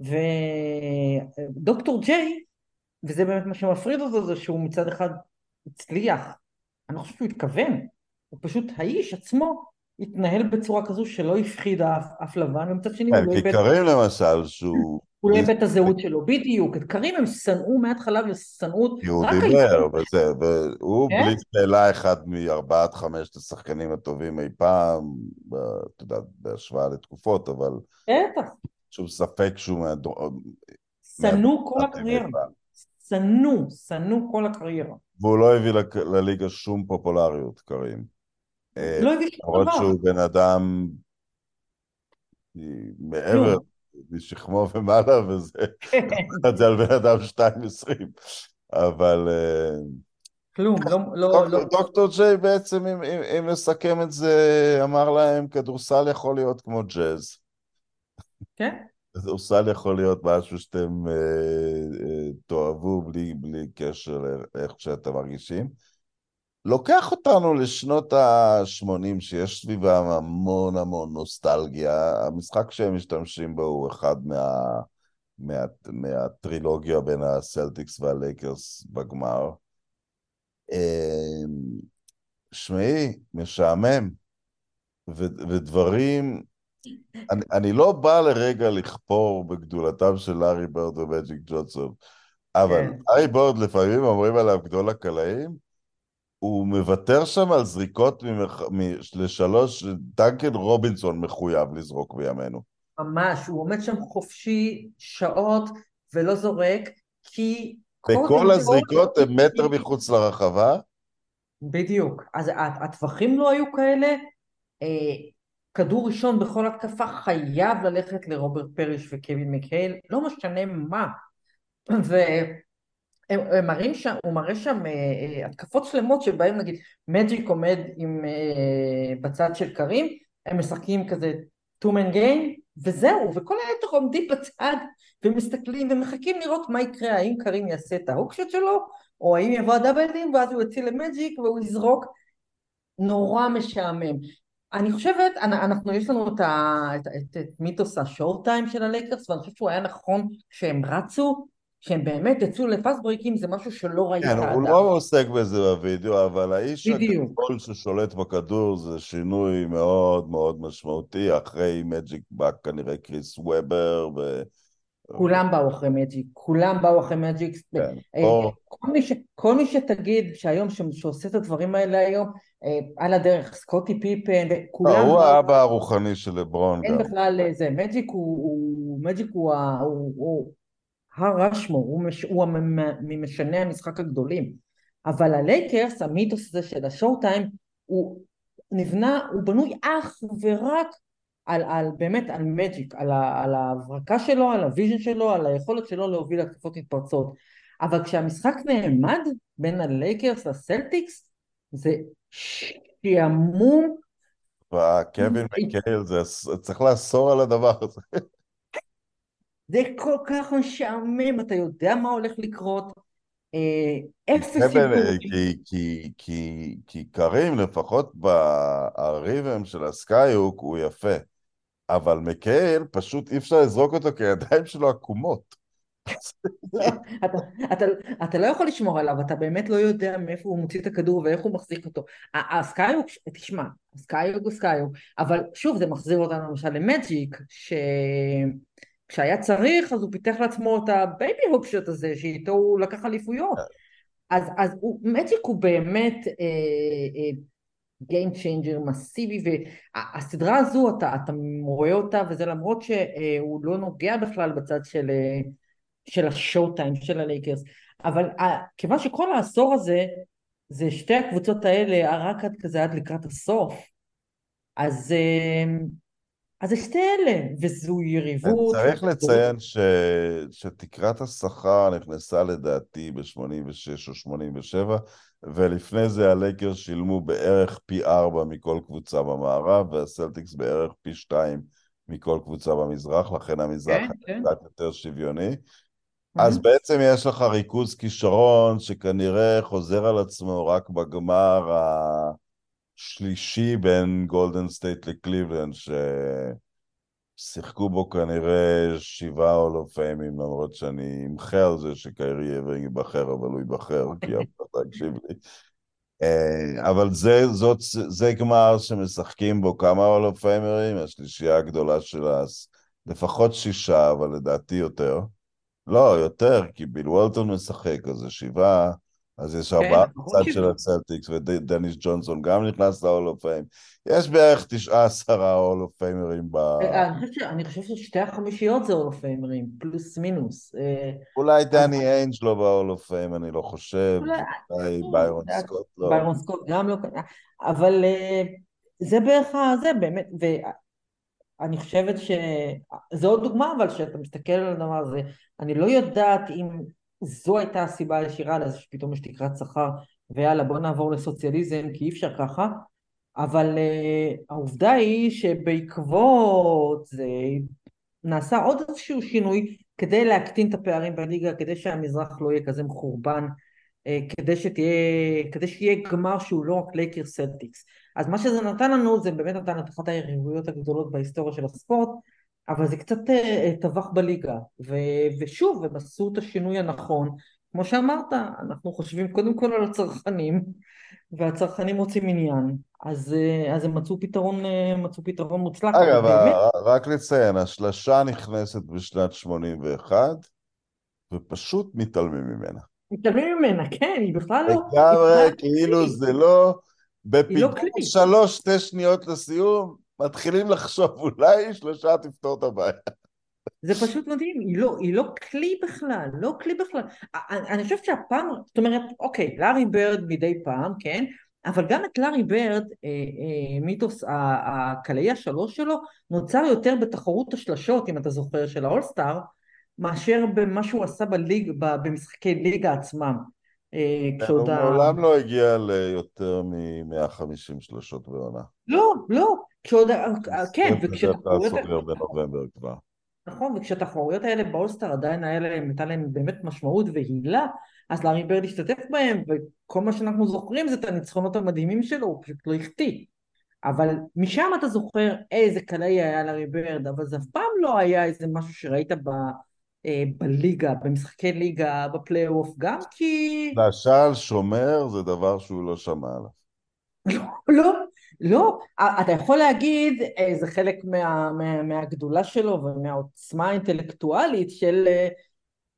ודוקטור ג'יי, וזה באמת מה שמפריד אותו זה שהוא מצד אחד הצליח, אני לא חושב שהוא התכוון, הוא פשוט האיש עצמו התנהל בצורה כזו שלא הפחידה אף, אף לבן, ומצד שני הוא לא איבד... קרים למשל, שהוא... הוא לא איבד את הזהות שלו, בדיוק. את קרים הם שנאו מההתחלה ושנאו... הוא דיבר, וזה, והוא כן? בלי שאלה אחד מארבעת חמשת השחקנים הטובים אי פעם, אתה יודע, בהשוואה לתקופות, אבל... בטח. שום ספק שהוא מהדור... שנאו כל הקריירה. שנאו, שנאו כל הקריירה. והוא לא הביא לליגה שום פופולריות, קרים. לא הביא שום דבר. למרות שהוא בן אדם מעבר משכמו ומעלה, וזה, את זה על בן אדם 2.20, אבל... אה, כלום, לא... לא, לא. דוקטור ג'יי בעצם, אם, נסכם את זה, אמר להם, כדורסל יכול להיות כמו ג'אז. כן. כדורסל יכול להיות משהו שאתם אה, אה, תאהבו בלי קשר לאיך שאתם מרגישים. לוקח אותנו לשנות ה-80, שיש סביבם המון המון נוסטלגיה. המשחק שהם משתמשים בו הוא אחד מה... מה... מהטרילוגיה בין הסלטיקס והלייקרס בגמר. אמ, שמעי, משעמם, ו... ודברים... אני, אני לא בא לרגע לכפור בגדולתם של לארי ברד ומג'יק ג'ונסון, אבל כן. לארי ברד לפעמים אומרים עליו גדול הקלעים, הוא מוותר שם על זריקות ממח... לשלוש, דנקן רובינסון מחויב לזרוק בימינו. ממש, הוא עומד שם חופשי שעות ולא זורק, כי... וכל הזריקות הן מטר מחוץ לרחבה? בדיוק. אז הטווחים לא היו כאלה. אה, כדור ראשון בכל התקפה חייב ללכת לרוברט פריש וקווין מקהל, לא משנה מה. הם, הם מראים שם, הוא מראה שם אה, אה, התקפות שלמות שבהם נגיד מג'יק עומד עם, אה, בצד של קרים, הם משחקים כזה two man game וזהו, וכל היתר עומדים בצד ומסתכלים ומחכים לראות מה יקרה, האם קרים יעשה את ה hook shot שלו, או האם יבוא ה double ים ואז הוא יוציא למג'יק והוא יזרוק, נורא משעמם. אני חושבת, אנחנו, יש לנו את, את, את, את מיתוס ה showtime של הלייקרס, ואני חושבת שהוא היה נכון כשהם רצו, שהם באמת יצאו ל fast break ים זה משהו שלא ראית כן. הוא לא עוסק בזה בווידאו, אבל האיש הגדול ששולט בכדור זה שינוי מאוד מאוד משמעותי, אחרי מג'יק בא כנראה קריס וובר ו... כולם באו אחרי מג'יק, כולם באו אחרי מג'יק. כן, אה, או... כל, מי ש, כל מי שתגיד שהיום, ש, שעושה את הדברים האלה היום, אה, על הדרך, סקוטי פיפן, כולם... לא, הוא האבא הרוחני של לברון אין גם. בכלל אה, זה, מג'יק הוא, הוא, מג'יק הוא, הוא, הוא הר רשמו, הוא, מש, הוא ממשני המשחק הגדולים. אבל הלייקרס, המיתוס הזה של השואו טיים, הוא נבנה, הוא בנוי אך ורק על, על באמת על מג'יק, על, על ההברקה שלו, על ה vision שלו, על היכולת שלו להוביל התקפות מתפרצות. אבל כשהמשחק נעמד בין הלייקרס לסלטיקס, זה שעמום. קווין מקייל, זה צריך לאסור על הדבר הזה. זה כל כך משעמם, אתה יודע מה הולך לקרות. אה, אפס סיפורים. כי, קרים, לפחות בריבם של ה skyhook, הוא יפה. אבל מקייל, פשוט אי אפשר לזרוק אותו כי הידיים שלו עקומות. אתה, אתה, אתה לא יכול לשמור עליו, אתה באמת לא יודע מאיפה הוא מוציא את הכדור ואיך הוא מחזיק אותו. ה skyhook, תשמע, ה skyhook הוא skyhook, אבל שוב זה מחזיר אותנו למשל למג'יק, ש... כשהיה צריך אז הוא פיתח לעצמו את ה baby hook shot הזה שאיתו הוא לקח אליפויות. אז, אז הוא, מג'יק הוא באמת game אה, changer אה, מסיבי והסדרה הזו אתה, אתה רואה אותה וזה למרות שהוא לא נוגע בכלל בצד של, אה, של ה showtime של הלייקרס. אבל אה, כיוון שכל העשור הזה זה שתי הקבוצות האלה רק עד כזה עד לקראת הסוף אז אז זה שתי אלה, וזו יריבות. צריך לציין ש... שתקרת השכר נכנסה לדעתי ב-86 או 87, ולפני זה הלייקרס שילמו בערך פי ארבע מכל קבוצה במערב, והסלטיקס בערך פי שתיים מכל קבוצה במזרח, לכן המזרח כן, כן. קצת יותר שוויוני. אז בעצם יש לך ריכוז כישרון שכנראה חוזר על עצמו רק בגמר השלישי בין גולדן סטייט לקליבלנד, ששיחקו בו כנראה שבעה Hall of Fame ים, למרות שאני אמחה על זה שקיירי ever ייבחר, אבל הוא ייבחר, כי אף אחד לא יקשיב לי. אה, אבל זה, זאת, זה גמר שמשחקים בו כמה Hall of Famer ים, השלישייה הגדולה של אז, לפחות שישה, אבל לדעתי יותר. לא, יותר, כי ביל וולטון משחק, אז זה שבעה. אז יש ארבעה כן, בצד של הסלטיקס, ודניס ג'ונסון גם נכנס ל Hall of Fame. יש בערך תשעה עשרה Hall of Famer ים ב... אה, אני חושב ששתי החמישיות זה Hall of Famer ים, פלוס מינוס. אה, אולי דני איינג' לא ב Hall of Fame, אני לא חושב. אולי ביירון סקוט לא. ביירון סקוט גם לא. אבל אה, זה בערך זה באמת, ואני חושבת שזו עוד דוגמה, אבל כשאתה מסתכל על הדבר הזה, אני לא יודעת אם... זו הייתה הסיבה הישירה לזה שפתאום יש תקרת שכר ויאללה בוא נעבור לסוציאליזם כי אי אפשר ככה אבל uh, העובדה היא שבעקבות זה נעשה עוד איזשהו שינוי כדי להקטין את הפערים בליגה כדי שהמזרח לא יהיה כזה מחורבן אה, כדי שתהיה, כדי שיהיה גמר שהוא לא רק לייקר סלטיקס. אז מה שזה נתן לנו זה באמת נתן את אחת היריבויות הגדולות בהיסטוריה של הספורט, אבל זה קצת אה, טבח בליגה. ו, ושוב, הם עשו את השינוי הנכון. כמו שאמרת, אנחנו חושבים קודם כל על הצרכנים, והצרכנים רוצים עניין. אז, אה, אז הם מצאו פתרון, מצאו פתרון מוצלח. אגב, באמת... רק לציין, השלשה נכנסת בשנת 81, ופשוט מתעלמים ממנה. מתעלמים ממנה, כן, היא בכלל לא... לגמרי, כאילו זה לא... בפיגור לא שלוש, שתי שניות לסיום, מתחילים לחשוב אולי שלושה תפתור את הבעיה. זה פשוט מדהים, היא לא, היא לא כלי בכלל, לא כלי בכלל. אני, אני חושבת שהפעם, זאת אומרת, אוקיי, לארי ברד מדי פעם, כן? אבל גם את לארי ברד, אה, אה, מיתוס הקלעי השלוש שלו, נוצר יותר בתחרות השלשות, אם אתה זוכר, של האולסטאר, מאשר במה שהוא עשה בליג, במשחקי ליגה עצמם. אה, הוא מעולם לא הגיע ליותר מ-150 שלושות בעונה. לא, לא, כשעוד, כן, וכשתחרויות... סוגר בנובמבר כבר. נכון, וכשהתחרויות האלה באולסטאר עדיין הייתה להם באמת משמעות והילה, אז לארי ברד השתתף בהם, וכל מה שאנחנו זוכרים זה את הניצחונות המדהימים שלו, הוא פשוט לא החטיא. אבל משם אתה זוכר איזה קלעי היה לארי ברד, אבל זה אף פעם לא היה איזה משהו שראית ב... אה, בליגה, במשחקי ליגה, בפלייאוף, גם כי... למשל שומר זה דבר שהוא לא שמע עליו. לא, לא, אתה יכול להגיד אה, זה חלק מה, מה, מהגדולה שלו ומהעוצמה האינטלקטואלית של אה,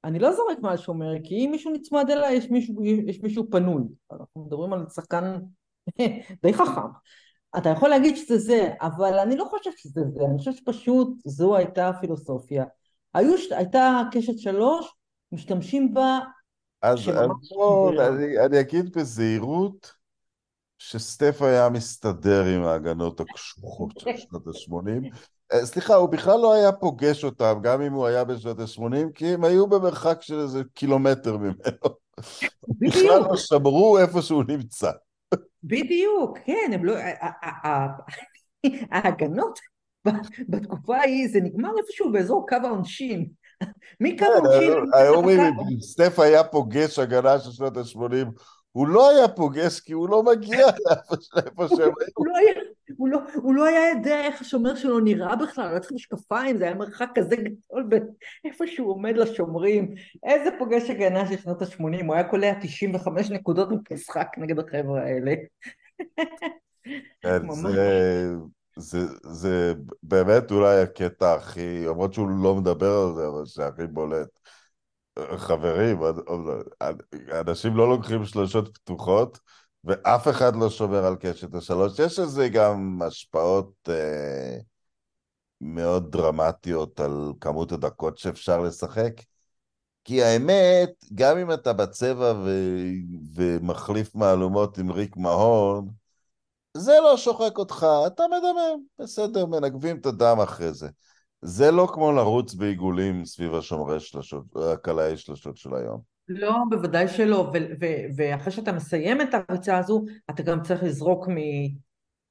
אני לא זורק מה שומר כי אם מישהו נצמד אליי יש מישהו, יש מישהו פנוי. אנחנו מדברים על שחקן די חכם. אתה יכול להגיד שזה זה אבל אני לא חושבת שזה זה. אני חושבת שפשוט זו הייתה הפילוסופיה. היו, הייתה קשת שלוש, משתמשים בה... אז בוא, אני, אני אגיד בזהירות שסטף היה מסתדר עם ההגנות הקשוחות של שנות ה-80. אה, סליחה, הוא בכלל לא היה פוגש אותם, גם אם הוא היה בשנות ה-80, כי הם היו במרחק של איזה קילומטר ממנו. בדיוק. בכלל לא שמרו איפה שהוא נמצא. בדיוק, כן, הם לא... ההגנות בתקופה ההיא זה נגמר איפשהו באזור קו העונשין. מקו כן, העונשין... היום אם סטף היה פוגש הגנה של שנות ה-80, הוא לא היה פוגש כי הוא לא מגיע לאיפה שהם היו. לא- הוא לא היה יודע איך השומר שלו נראה בכלל, הוא היה צריך משקפיים, זה היה מרחק כזה גדול איפה שהוא עומד לשומרים. איזה פוגש הגנה של שנות ה-80, הוא היה קולע 95 נקודות במשחק נגד החבר'ה האלה. כן, זה... זה, זה באמת אולי הקטע הכי, למרות שהוא לא מדבר על זה, אבל זה הכי בולט. חברים, אנשים לא לוקחים שלושות פתוחות, ואף אחד לא שומר על קשת השלוש. יש לזה גם השפעות אה, מאוד דרמטיות על כמות הדקות שאפשר לשחק. כי האמת, גם אם אתה בצבע ו... ומחליף מהלומות עם ריק מהון, זה לא שוחק אותך, אתה מדמם, בסדר, מנגבים את הדם אחרי זה. זה לא כמו לרוץ בעיגולים סביב השומרי שלשות, הקלעי שלשות של היום. לא, בוודאי שלא, ואחרי שאתה מסיים את הריצה הזו, אתה גם צריך לזרוק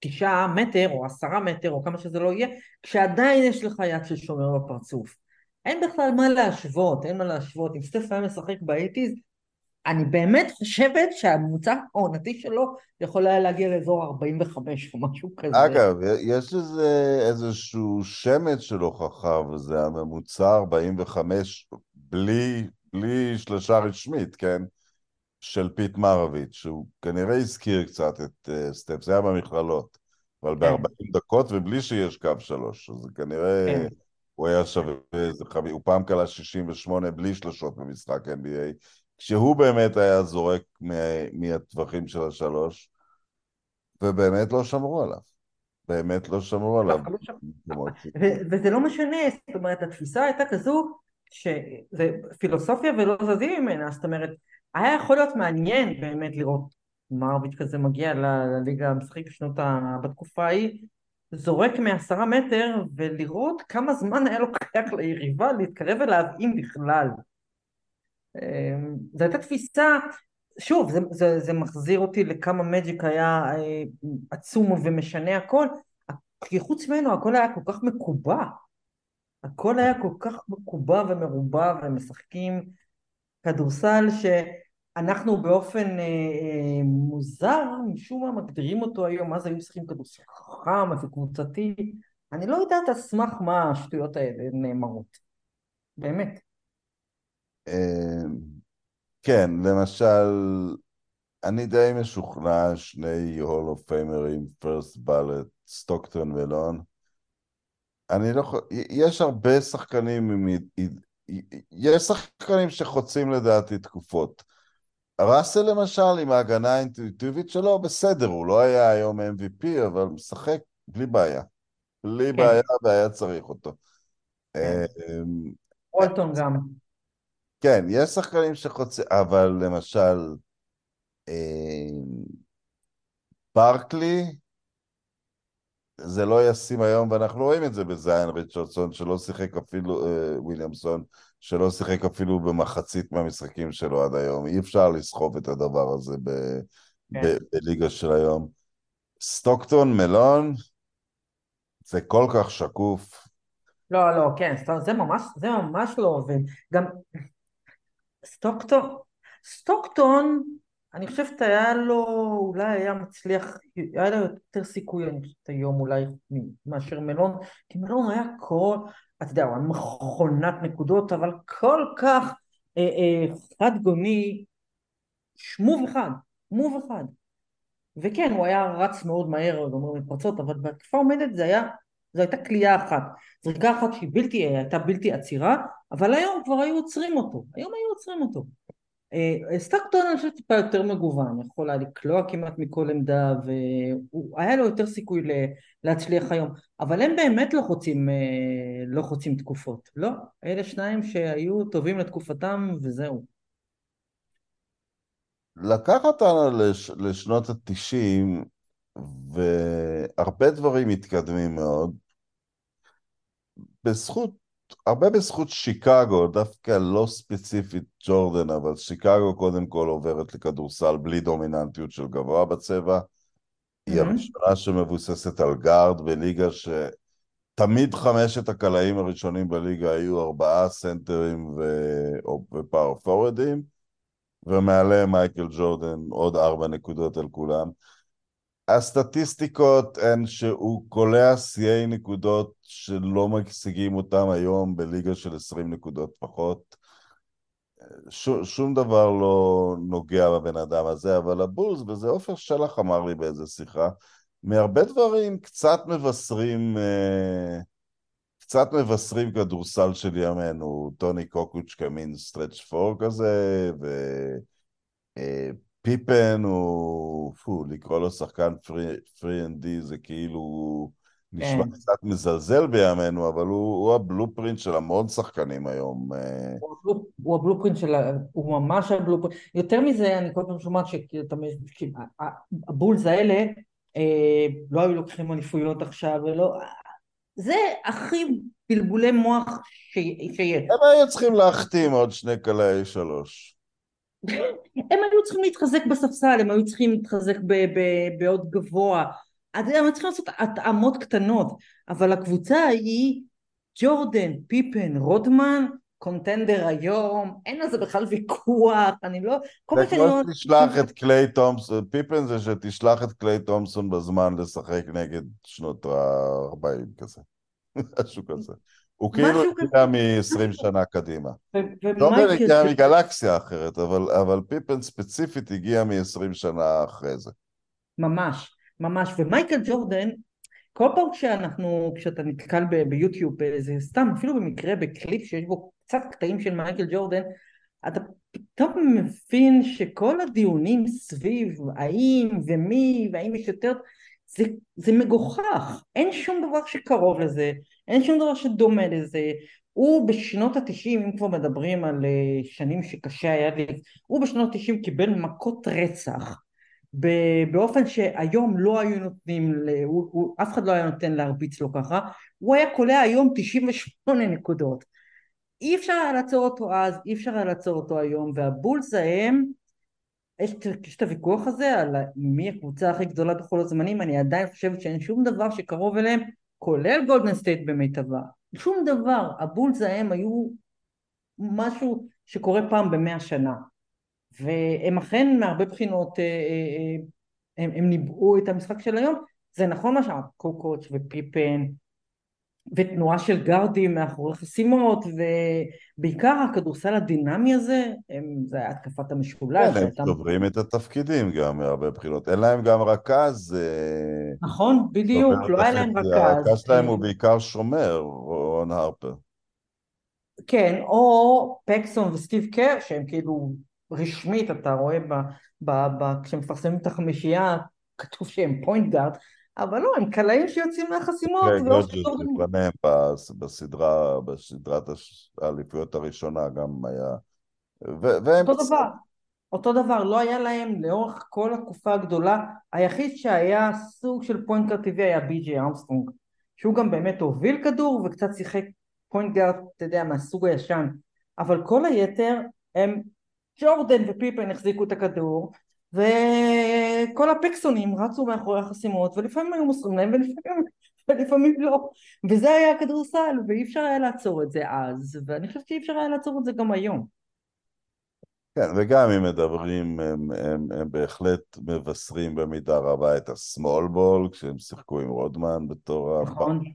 מתשעה מטר או עשרה מטר או כמה שזה לא יהיה, כשעדיין יש לך יד של שומר בפרצוף. אין בכלל מה להשוות, אין מה להשוות. אם היה משחק באייטיז, אני באמת חושבת שהממוצע העונתי שלו יכול היה להגיע לאזור 45 או משהו כזה. אגב, יש לזה איזשהו שמץ של הוכחה, וזה הממוצע 45 בלי, בלי שלושה רשמית, כן? של פיט מרוויץ', שהוא כנראה הזכיר קצת את אה, סטף, זה היה במכללות, אבל כן. ב-40 דקות ובלי שיש קו שלוש, אז כנראה כן. הוא היה שווה, הוא פעם כלה 68 בלי שלושות במשחק NBA. כשהוא באמת היה זורק מהטווחים של השלוש, ובאמת לא שמרו עליו. באמת לא שמרו עליו. לא וזה לא משנה, זאת אומרת, התפיסה הייתה כזו, שזה פילוסופיה ולא זזים ממנה, זאת אומרת, היה יכול להיות מעניין באמת לראות מרוויץ' כזה מגיע לליגה המשחק בשנות ה... בתקופה ההיא, זורק מעשרה מטר, ולראות כמה זמן היה לוקח ליריבה להתקרב אליו, אם בכלל. אמ, זו הייתה תפיסה, שוב, זה, זה, זה מחזיר אותי לכמה מג'יק היה אה, עצום ומשנה הכל, כי חוץ ממנו הכל היה כל כך מקובע, הכל היה כל כך מקובע ומרובע ומשחקים כדורסל ש... אנחנו באופן אה, אה, מוזר, משום מה מגדירים אותו היום, אז היו משחקים כדורסל חכם וקבוצתי, אני לא יודעת על סמך מה השטויות האלה נאמרות, באמת. אה, כן, למשל, אני די משוכנע שני הול אוף פיימרים, פרסט בלט, סטוקטון ולון. אני לא יכול... יש הרבה שחקנים עם... יש שחקנים שחוצים לדעתי תקופות. ראסל למשל, עם ההגנה האינטואיטיבית שלו, בסדר, הוא לא היה היום MVP, אבל משחק בלי בעיה. בלי כן. בעיה, והיה צריך אותו. כן. וולטון גם. כן, יש שחקנים שחוצים, אבל למשל, ברקלי, זה לא ישים היום, ואנחנו רואים את זה בזיין ריצ'רדסון, שלא שיחק אפילו, אה, וויליאמסון, שלא שיחק אפילו במחצית מהמשחקים שלו עד היום. אי אפשר לסחוב את הדבר הזה ב, כן. ב, בליגה של היום. סטוקטון, מלון, זה כל כך שקוף. לא, לא, כן, זה ממש, זה ממש לא עובד. גם סטוקטון, סטוקטון, אני חושבת היה לו, אולי היה מצליח, היה לו יותר סיכוי, אני חושבת היום אולי, מאשר מלון, כי מלון היה כל, אתה יודע, הוא היה מכונת נקודות, אבל כל כך אה, אה, חד גוני, ש move אחד, move אחד. וכן, הוא היה רץ מאוד מהר, גומר מתפרצות, אבל בהתקפה עומדת זה היה, זו הייתה קליעה אחת. זריקה אחת שהיא בלתי, הייתה בלתי עצירה, אבל היום כבר היו עוצרים אותו. היום היו עוצרים אותו. אה, סטוקטון אני חושבת טיפה יותר מגוון, יכול היה לקלוע כמעט מכל עמדה והיה לו יותר סיכוי להצליח היום, אבל הם באמת לא חוצים, אה, לא חוצים תקופות, לא, אלה שניים שהיו טובים לתקופתם וזהו. לקח אותנו לש, לשנות התשעים והרבה דברים מתקדמים מאוד בזכות הרבה בזכות שיקגו, דווקא לא ספציפית ג'ורדן, אבל שיקגו קודם כל עוברת לכדורסל בלי דומיננטיות של גבוה בצבע. Mm-hmm. היא הראשונה שמבוססת על גארד בליגה שתמיד חמשת הקלעים הראשונים בליגה היו ארבעה סנטרים ו... ופאור פורדים, ומעליהם מייקל ג'ורדן עוד ארבע נקודות על כולם. הסטטיסטיקות הן שהוא קולע שיאי נקודות שלא משיגים אותם היום בליגה של 20 נקודות פחות. ש, שום דבר לא נוגע בבן אדם הזה, אבל הבולס, וזה עופר שלח אמר לי באיזה שיחה, מהרבה דברים קצת מבשרים, אה, קצת מבשרים כדורסל של ימינו, טוני קוקוץ' כמין stretch four כזה, ו... אה, פיפן הוא, פו, לקרוא לו שחקן three and D זה כאילו נשמע כן. קצת מזלזל בימינו, אבל הוא, הוא ה blueprint של המון שחקנים היום. אה. הוא, הוא ה blueprint של, הוא ממש ה blueprint. יותר מזה, אני כל פעם שומעת שהבולס האלה אה, לא היו לוקחים אליפויות עכשיו, ולא... זה הכי בלבולי מוח שיש. הם היו צריכים להחתים עוד שני קלעי שלוש. הם היו צריכים להתחזק בספסל, הם היו צריכים להתחזק בעוד גבוה, הם היו צריכים לעשות התאמות קטנות, אבל הקבוצה היא ג'ורדן, פיפן, רודמן, קונטנדר היום, אין על זה בכלל ויכוח, אני לא... זה כמו שתשלח את קליי תומפסון, פיפן זה שתשלח את קליי תומפסון בזמן לשחק נגד שנות ה-40 כזה, משהו כזה. הוא כאילו הגיע מ-20 שנה קדימה. דובר הגיע מגלקסיה אחרת, אבל, אבל פיפן ספציפית הגיע מ-20 שנה אחרי זה. ממש, ממש. ומייקל ג'ורדן, כל פעם כשאנחנו, כשאתה נתקל ב- ביוטיוב, זה סתם, אפילו במקרה בקליפ שיש בו קצת קטעים של מייקל ג'ורדן, אתה פתאום מבין שכל הדיונים סביב האם ומי והאם יש יותר, זה, זה מגוחך, אין שום דבר שקרוב לזה, אין שום דבר שדומה לזה. הוא בשנות התשעים, אם כבר מדברים על אה, שנים שקשה היה לי, הוא בשנות התשעים קיבל מכות רצח באופן שהיום לא היו נותנים, הוא, הוא, אף אחד לא היה נותן להרביץ לו ככה, הוא היה קולע היום 98 נקודות. אי אפשר היה לעצור אותו אז, אי אפשר היה לעצור אותו היום, והבולס ההם, יש, יש את הוויכוח הזה על מי הקבוצה הכי גדולה בכל הזמנים, אני עדיין חושבת שאין שום דבר שקרוב אליהם כולל גולדן סטייט במיטבה, שום דבר, הבולס ההם היו משהו שקורה פעם במאה שנה. והם אכן מהרבה בחינות אה, אה, הם, הם ניבאו את המשחק של היום. זה נכון מה שאמרת קוקוץ' ופיפן ותנועה של גארדים מאחורי חסימות ובעיקר הכדורסל הדינמי הזה הם, זה היה התקפת המשולש כן, הם שוברים את התפקידים גם מהרבה בחינות. אין להם גם רכז אה, נכון בדיוק לא היה להם רכז הרכז שלהם הוא בעיקר שומר רון הרפר. כן או פקסון וסטיב קר שהם כאילו רשמית אתה רואה ב, ב, ב, כשמפרסמים את החמישייה כתוב שהם פוינט גארד אבל לא, הם קלעים שיוצאים מהחסימות. כן, לפניהם בסדרה, בסדרת האליפויות הראשונה גם היה... והם... אותו דבר, אותו דבר, לא היה להם לאורך כל התקופה הגדולה, היחיד שהיה סוג של פוינט גארד טבעי היה בי.ג'יי אמסטרונג, שהוא גם באמת הוביל כדור וקצת שיחק פוינט גארד, אתה יודע, מהסוג הישן, אבל כל היתר הם ג'ורדן ופיפן החזיקו את הכדור, וכל הפקסונים רצו מאחורי החסימות ולפעמים היו מוסרים להם ולפעמים, ולפעמים לא וזה היה הכדורסל ואי אפשר היה לעצור את זה אז ואני חושבת שאי אפשר היה לעצור את זה גם היום כן, וגם אם מדברים, הם, הם, הם בהחלט מבשרים במידה רבה את הסמול בול, כשהם שיחקו עם רודמן בתור נכון. הבא.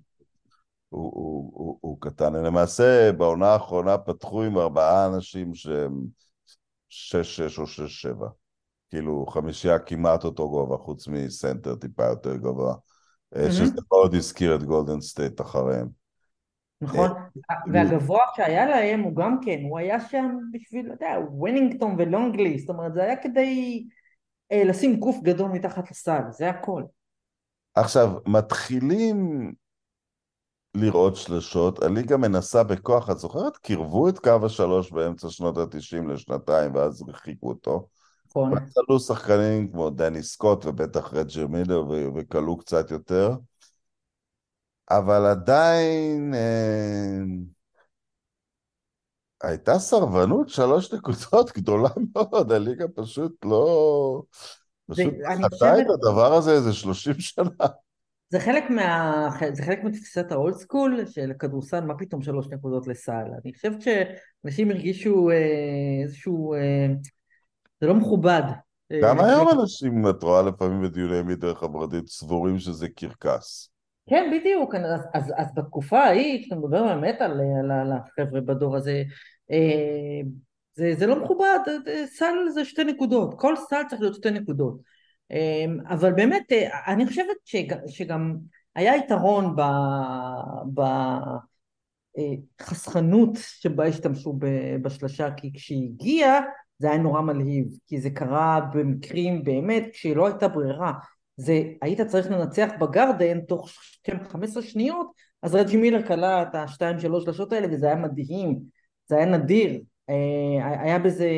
הוא, הוא, הוא, הוא קטן. למעשה, בעונה האחרונה פתחו עם ארבעה אנשים שהם שש-שש או שש-שבע. כאילו חמישייה כמעט אותו גובה, חוץ מסנטר טיפה יותר גבוה, mm-hmm. שזה מאוד הזכיר את גולדן סטייט אחריהם. נכון, אה, והגבוה שהיה להם הוא גם כן, הוא היה שם בשביל, אתה יודע, וונינגטון ולונגלי, זאת אומרת זה היה כדי אה, לשים גוף גדול מתחת לסל, זה הכל. עכשיו, מתחילים לראות שלשות, הליגה מנסה בכוח, את זוכרת? קירבו את קו השלוש באמצע שנות התשעים לשנתיים ואז הרחיקו אותו. נכון. ואז עלו שחקנים כמו דני סקוט ובטח רג'ר מילר וכלו קצת יותר, אבל עדיין אה, הייתה סרבנות שלוש נקודות גדולה מאוד, הליגה פשוט לא... פשוט חטאה את הדבר הזה איזה שלושים שנה. זה חלק, מה... זה חלק מתפיסת האולד סקול של כדורסל, מה פתאום שלוש נקודות לסל? אני חושבת שאנשים הרגישו אה, איזשהו... אה, זה לא מכובד. גם אה, היום אנשים, את רואה לפעמים בדיוני מדרך חברתית, סבורים שזה קרקס. כן, בדיוק. אז, אז, אז בתקופה ההיא, כשאתה מדבר באמת על, על, על החבר'ה בדור הזה, אה, זה, זה לא מכובד, סל זה שתי נקודות, כל סל צריך להיות שתי נקודות. אה, אבל באמת, אני חושבת שגם, שגם היה יתרון בחסכנות שבה השתמשו בשלושה, כי כשהיא הגיעה, זה היה נורא מלהיב, כי זה קרה במקרים באמת כשלא הייתה ברירה. זה, היית צריך לנצח בגרדן תוך 15 שניות, אז רג'י מילר קלע את השתיים שלוש שלשות האלה וזה היה מדהים, זה היה נדיר, אה, היה בזה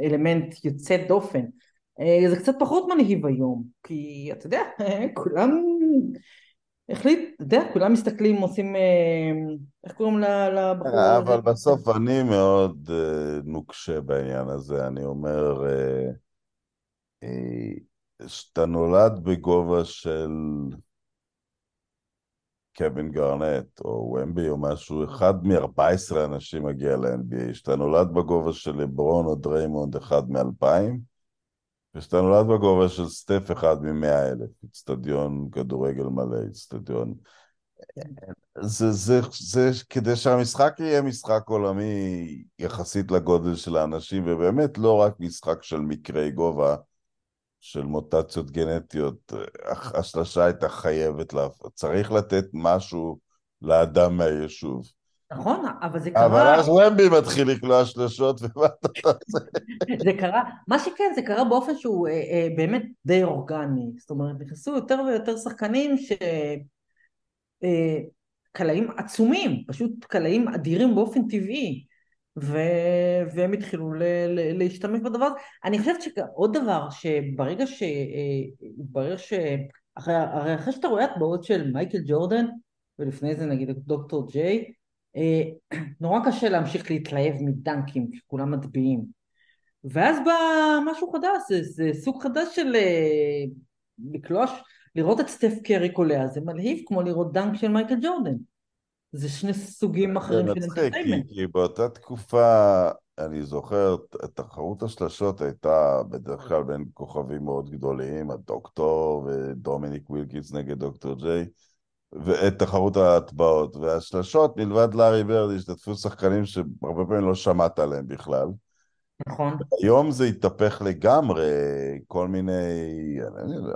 אלמנט יוצא דופן. אה, זה קצת פחות מלהיב היום, כי אתה יודע, כולם החליט, אתה יודע, כולם מסתכלים, עושים, אה, איך קוראים לבחור הזה? אבל בסוף אני מאוד אה, נוקשה בעניין הזה, אני אומר, אה, שאתה נולד בגובה של קווין גארנט או וומבי או משהו, אחד מ-14 אנשים מגיע ל-NBA, שאתה נולד בגובה של לברון או דריימונד, אחד מ-2000, ושאתה נולד בגובה של סטף אחד ממאה אלף, אצטדיון כדורגל מלא, אצטדיון... זה, זה, זה כדי שהמשחק יהיה משחק עולמי יחסית לגודל של האנשים, ובאמת לא רק משחק של מקרי גובה, של מוטציות גנטיות, השלשה הייתה חייבת, לה... צריך לתת משהו לאדם מהיישוב. נכון, אבל זה קרה... אבל אז ומבי מתחיל לקלוע שלשות ומה אתה עושה? זה קרה, מה שכן, זה קרה באופן שהוא אה, אה, באמת די אורגני. זאת אומרת, נכנסו יותר ויותר שחקנים ש... אה, קלעים עצומים, פשוט קלעים אדירים באופן טבעי. ו... והם התחילו ל... ל... להשתמש בדבר הזה. אני חושבת שעוד דבר, שברגע ש... אה, ברגע ש... אחרי, הרי אחרי שאתה רואה הטבעות של מייקל ג'ורדן, ולפני זה נגיד דוקטור ג'יי, נורא קשה להמשיך להתלהב מדנקים כשכולם מצביעים. ואז בא משהו חדש, זה, זה סוג חדש של אה, לקלוע, לראות את סטף קרי קולע, זה מלהיב כמו לראות דנק של מייקל ג'ורדן. זה שני סוגים אחרים של entertainment. כי, כי באותה תקופה אני זוכר, תחרות השלשות הייתה בדרך כלל בין כוכבים מאוד גדולים, הדוקטור ודומיניק ווילקינס נגד דוקטור ג'יי, ואת תחרות ההטבעות. והשלשות, מלבד לארי ברד, השתתפו שחקנים שהרבה פעמים לא שמעת עליהם בכלל. נכון. היום זה התהפך לגמרי, כל מיני,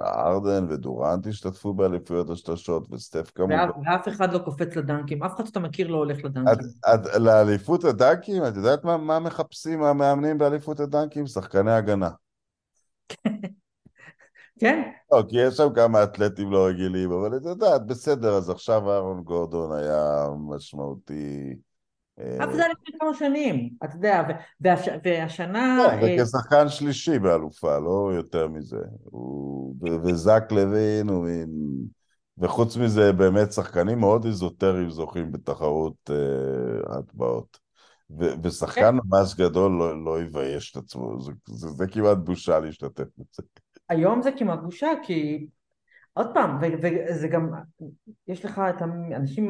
ארדן ודורנט השתתפו באליפויות השלשות, וסטף כמובן. ואף אחד לא קופץ לדנקים, אף אחד שאתה מכיר לא הולך לדנקים. לאליפות הדנקים, את יודעת מה, מה מחפשים המאמנים באליפות הדנקים? שחקני הגנה. כן. לא, כי יש שם כמה אתלטים לא רגילים, אבל את יודעת, בסדר, אז עכשיו אהרון גורדון היה משמעותי. אבל זה היה לפני כמה שנים, אתה יודע, והשנה... כן, וכשחקן שלישי באלופה, לא יותר מזה. וזק לוין הוא מין... וחוץ מזה, באמת שחקנים מאוד איזוטריים זוכים בתחרות הטבעות. ושחקן כן. ממש גדול לא, לא יבייש את עצמו, זה כמעט בושה להשתתף בזה. היום זה כמעט בושה, כי עוד פעם, וזה גם, יש לך את האנשים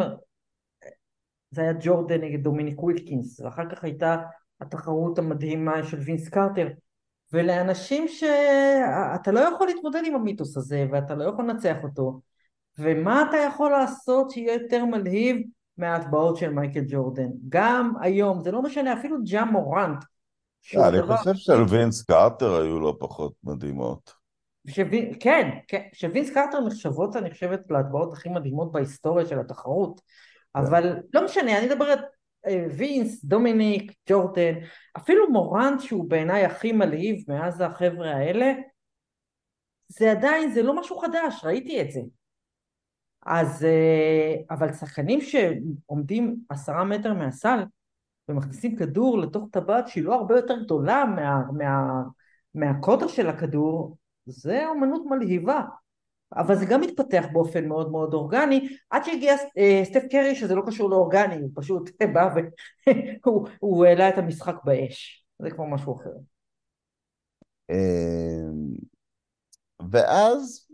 זה היה ג'ורדן נגד דומיניק ווילקינס, ואחר כך הייתה התחרות המדהימה של וינס קרטר, ולאנשים שאתה לא יכול להתמודד עם המיתוס הזה, ואתה לא יכול לנצח אותו, ומה אתה יכול לעשות שיהיה יותר מלהיב מההטבעות של מייקל ג'ורדן? גם היום, זה לא משנה, אפילו ג'ה מוראנט. אה, אני חושב של וינס קרטר היו לא פחות מדהימות. כן, כן, שווינס קרטר נחשבות, אני חושבת, להטבעות הכי מדהימות בהיסטוריה של התחרות. אבל לא משנה, אני מדברת אה, וינס, דומיניק, ג'ורדן, אפילו מורנט שהוא בעיניי הכי מלהיב מאז החבר'ה האלה, זה עדיין, זה לא משהו חדש, ראיתי את זה. אז, אה, אבל שחקנים שעומדים עשרה מטר מהסל ומכניסים כדור לתוך טבעת שהיא לא הרבה יותר גדולה מה, מה, מהקוטר של הכדור, זה אומנות מלהיבה. אבל זה גם מתפתח באופן מאוד מאוד אורגני, עד שהגיע אה, סטף קרי שזה לא קשור לאורגני, הוא פשוט בא והוא העלה את המשחק באש, זה כבר משהו אחר. אמ, ואז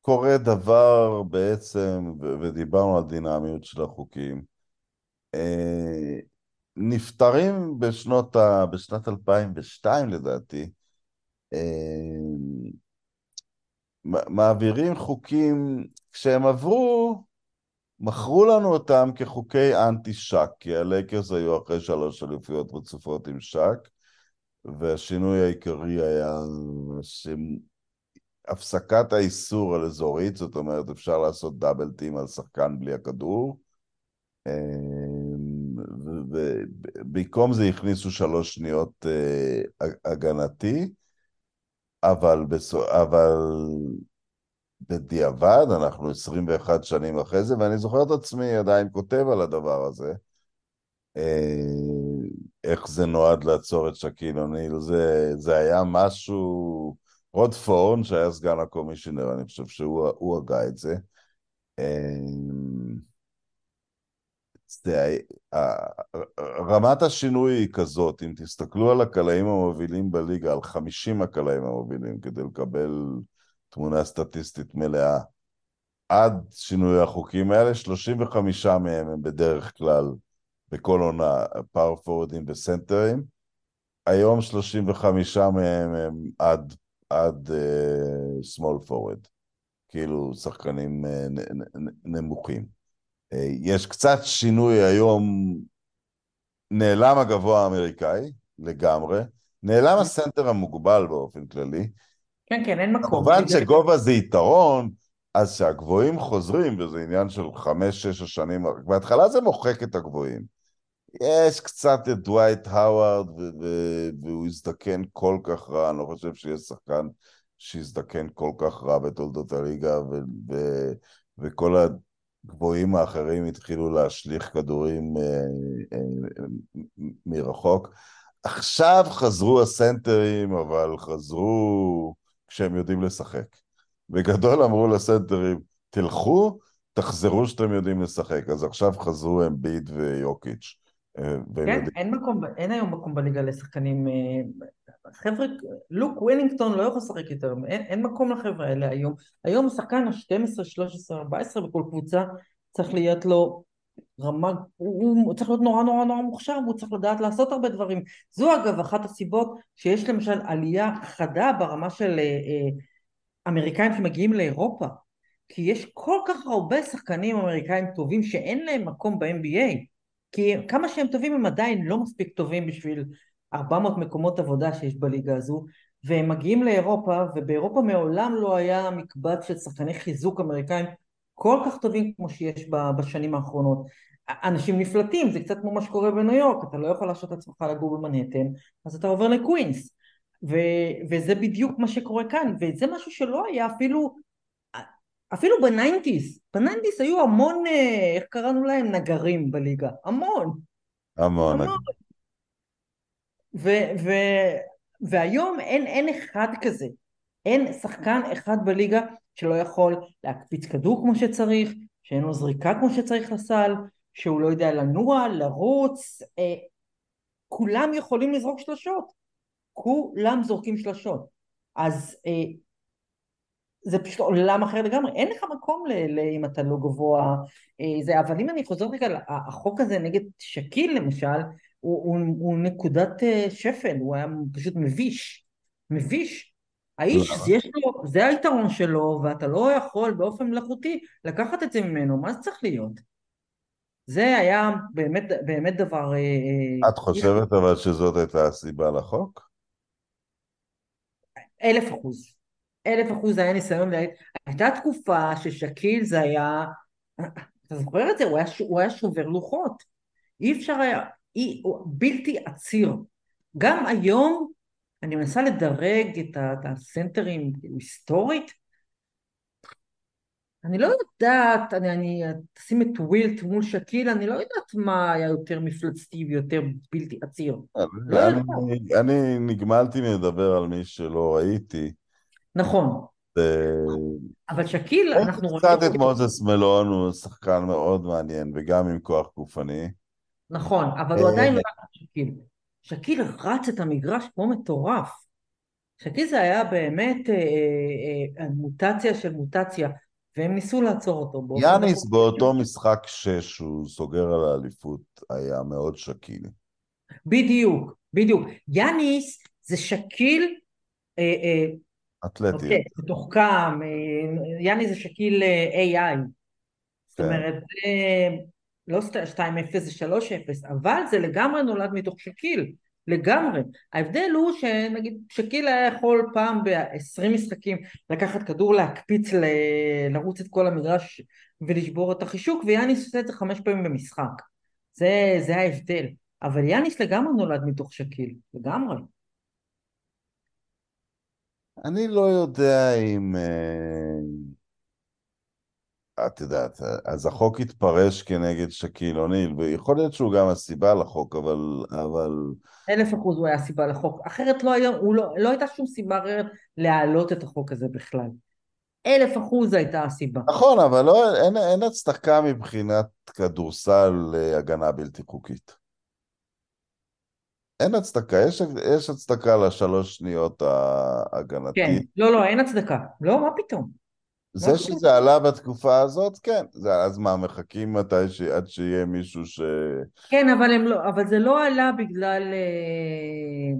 קורה דבר בעצם, ודיברנו על דינמיות של החוקים, אה, נפטרים בשנות ה... בשנת 2002 לדעתי, מעבירים חוקים, כשהם עברו, מכרו לנו אותם כחוקי אנטי שק, כי הלייקרס היו אחרי שלוש אליפויות רצופות עם שק, והשינוי העיקרי היה הפסקת האיסור על אזורית, זאת אומרת אפשר לעשות דאבל טים על שחקן בלי הכדור, ובמקום זה הכניסו שלוש שניות אה, הגנתי, אבל, בסו... אבל בדיעבד, אנחנו 21 שנים אחרי זה, ואני זוכר את עצמי עדיין כותב על הדבר הזה. אה, איך זה נועד לעצור את שקיל אוניל, זה, זה היה משהו... רוד פורן, שהיה סגן הקומישיונר, אני חושב שהוא הגה את זה. אה, זה, רמת השינוי היא כזאת, אם תסתכלו על הקלעים המובילים בליגה, על 50 הקלעים המובילים, כדי לקבל תמונה סטטיסטית מלאה, עד שינוי החוקים האלה, 35 מהם הם בדרך כלל בכל עונה פאור פורדים וסנטרים, היום 35 מהם הם עד, עד uh, small forward, כאילו שחקנים uh, נמוכים. אה, יש קצת שינוי היום, נעלם הגבוה האמריקאי לגמרי, נעלם הסנטר המוגבל באופן כללי. כן, כן, אין מקום. כמובן שגובה זה יתרון, אז שהגבוהים חוזרים, וזה עניין של חמש-שש השנים, בהתחלה זה מוחק את הגבוהים. יש קצת את דווייט האווארד, והוא הזדקן כל כך רע, אני לא חושב שיש שחקן שהזדקן כל כך רע בתולדות הליגה, וכל הגבוהים האחרים התחילו להשליך כדורים אה, אה, מרחוק. עכשיו חזרו הסנטרים, אבל חזרו כשהם יודעים לשחק. בגדול אמרו לסנטרים, תלכו, תחזרו שאתם יודעים לשחק. אז עכשיו חזרו אמביד ויוקיץ'. אה, כן, אין, מקום, אין היום מקום בליגה לשחקנים חבר'ה, לוק ווילינגטון לא יכול לשחק יותר, אין, אין מקום לחבר'ה האלה היום. היום השחקן ה-12, 13, 14 בכל קבוצה צריך להיות לו רמה, הוא, הוא צריך להיות נורא נורא נורא מוכשר והוא צריך לדעת לעשות הרבה דברים. זו אגב אחת הסיבות שיש למשל עלייה חדה ברמה של אה, אה, אמריקאים שמגיעים לאירופה. כי יש כל כך הרבה שחקנים אמריקאים טובים שאין להם מקום ב-NBA. כי כמה שהם טובים הם עדיין לא מספיק טובים בשביל 400 מקומות עבודה שיש בליגה הזו, והם מגיעים לאירופה, ובאירופה מעולם לא היה מקבץ של שחקני חיזוק אמריקאים כל כך טובים כמו שיש בשנים האחרונות. אנשים נפלטים, זה קצת כמו מה שקורה בניו יורק, אתה לא יכול להרשות לעצמך לגור במנהטן, אז אתה עובר לקווינס. ו- וזה בדיוק מה שקורה כאן, וזה משהו שלא היה אפילו, אפילו בניינטיז, בניינטיז היו המון, אה, איך קראנו להם? נגרים בליגה, המון. המון. המון. ו- ו- והיום אין, אין אחד כזה, אין שחקן אחד בליגה שלא יכול להקפיץ כדור כמו שצריך, שאין לו זריקה כמו שצריך לסל, שהוא לא יודע לנוע, לרוץ, אה, כולם יכולים לזרוק שלשות, כולם זורקים שלשות. אז אה, זה פשוט עולם אחר לגמרי, אין לך מקום ל, ל, אם אתה לא גבוה. אה, זה, אבל אם אני חוזרת רגע, החוק הזה נגד שקיל למשל, הוא, הוא, הוא נקודת אה, שפל, הוא היה פשוט מביש, מביש. האיש, זה, יש לו, זה היתרון שלו, ואתה לא יכול באופן מלאכותי לקחת את זה ממנו, מה זה צריך להיות? זה היה באמת, באמת דבר... אה, את חושבת אבל שזאת הייתה הסיבה לחוק? אלף אחוז. אלף אחוז היה ניסיון, הייתה תקופה ששקיל זה היה, אתה זוכר את זה? הוא היה, הוא היה שובר לוחות. אי אפשר היה, אי, בלתי עציר. גם היום אני מנסה לדרג את, את הסנטרים היסטורית. אני לא יודעת, אני, אני תשים את ווילט מול שקיל, אני לא יודעת מה היה יותר מפלצתי ויותר בלתי עציר. אני, לא אני, אני נגמלתי מלדבר על מי שלא ראיתי. נכון. אבל שקיל, אנחנו רואים... קצת את מוזס מלון, הוא שחקן מאוד מעניין, וגם עם כוח גופני. נכון, אבל הוא עדיין לא שקיל. שקיל רץ את המגרש כמו מטורף. שקיל זה היה באמת אה, אה, אה, מוטציה של מוטציה, והם ניסו לעצור אותו. יאניס באותו משחק שש, הוא סוגר על האליפות, היה מאוד שקיל. בדיוק, בדיוק. יאניס זה שקיל אה, אה, אתלטי. אוקיי, מתוחכם, יאני זה שקיל אה, AI. זאת כן. אומרת, לא 2-0 זה 3-0, אבל זה לגמרי נולד מתוך שקיל, לגמרי. ההבדל הוא שנגיד שקיל היה יכול פעם ב-20 משחקים לקחת כדור, להקפיץ, ל... לרוץ את כל המגרש ולשבור את החישוק, ויאניס עושה את זה חמש פעמים במשחק. זה, זה ההבדל. אבל יאניס לגמרי נולד מתוך שקיל, לגמרי. אני לא יודע אם... אה, את יודעת, אז החוק התפרש כנגד שקיל אוניל, ויכול להיות שהוא גם הסיבה לחוק, אבל... אבל... אלף אחוז הוא היה הסיבה לחוק, אחרת לא, היה, לא, לא הייתה שום סיבה אחרת להעלות את החוק הזה בכלל. אלף אחוז הייתה הסיבה. נכון, אבל לא, אין, אין הצדקה מבחינת כדורסל להגנה בלתי חוקית. אין הצדקה, יש, יש הצדקה לשלוש שניות ההגנתית. כן, לא, לא, אין הצדקה. לא, מה פתאום? זה שזה עלה בתקופה הזאת, כן. זה, אז מה, מחכים מתי ש... עד שיהיה מישהו ש... כן, אבל, לא, אבל זה לא עלה בגלל... אה,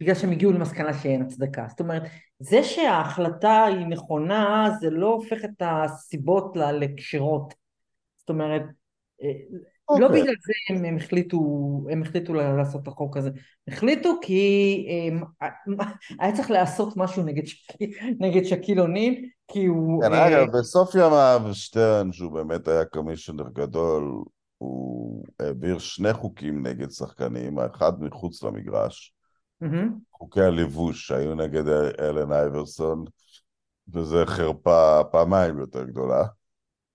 בגלל שהם הגיעו למסקנה שאין הצדקה. זאת אומרת, זה שההחלטה היא נכונה, זה לא הופך את הסיבות לקשירות. זאת אומרת, אה. לא אוקיי. בגלל זה הם, הם, החליטו, הם החליטו לעשות את החוק הזה, החליטו כי הם, היה צריך לעשות משהו נגד, שק, נגד שקיל אוניל, כי הוא... כן, אה... אגב, בסוף ימיו שטרן, שהוא באמת היה קמישיונר גדול, הוא העביר שני חוקים נגד שחקנים, האחד מחוץ למגרש, mm-hmm. חוקי הלבוש שהיו נגד אלן אייברסון, וזה חרפה פעמיים יותר גדולה.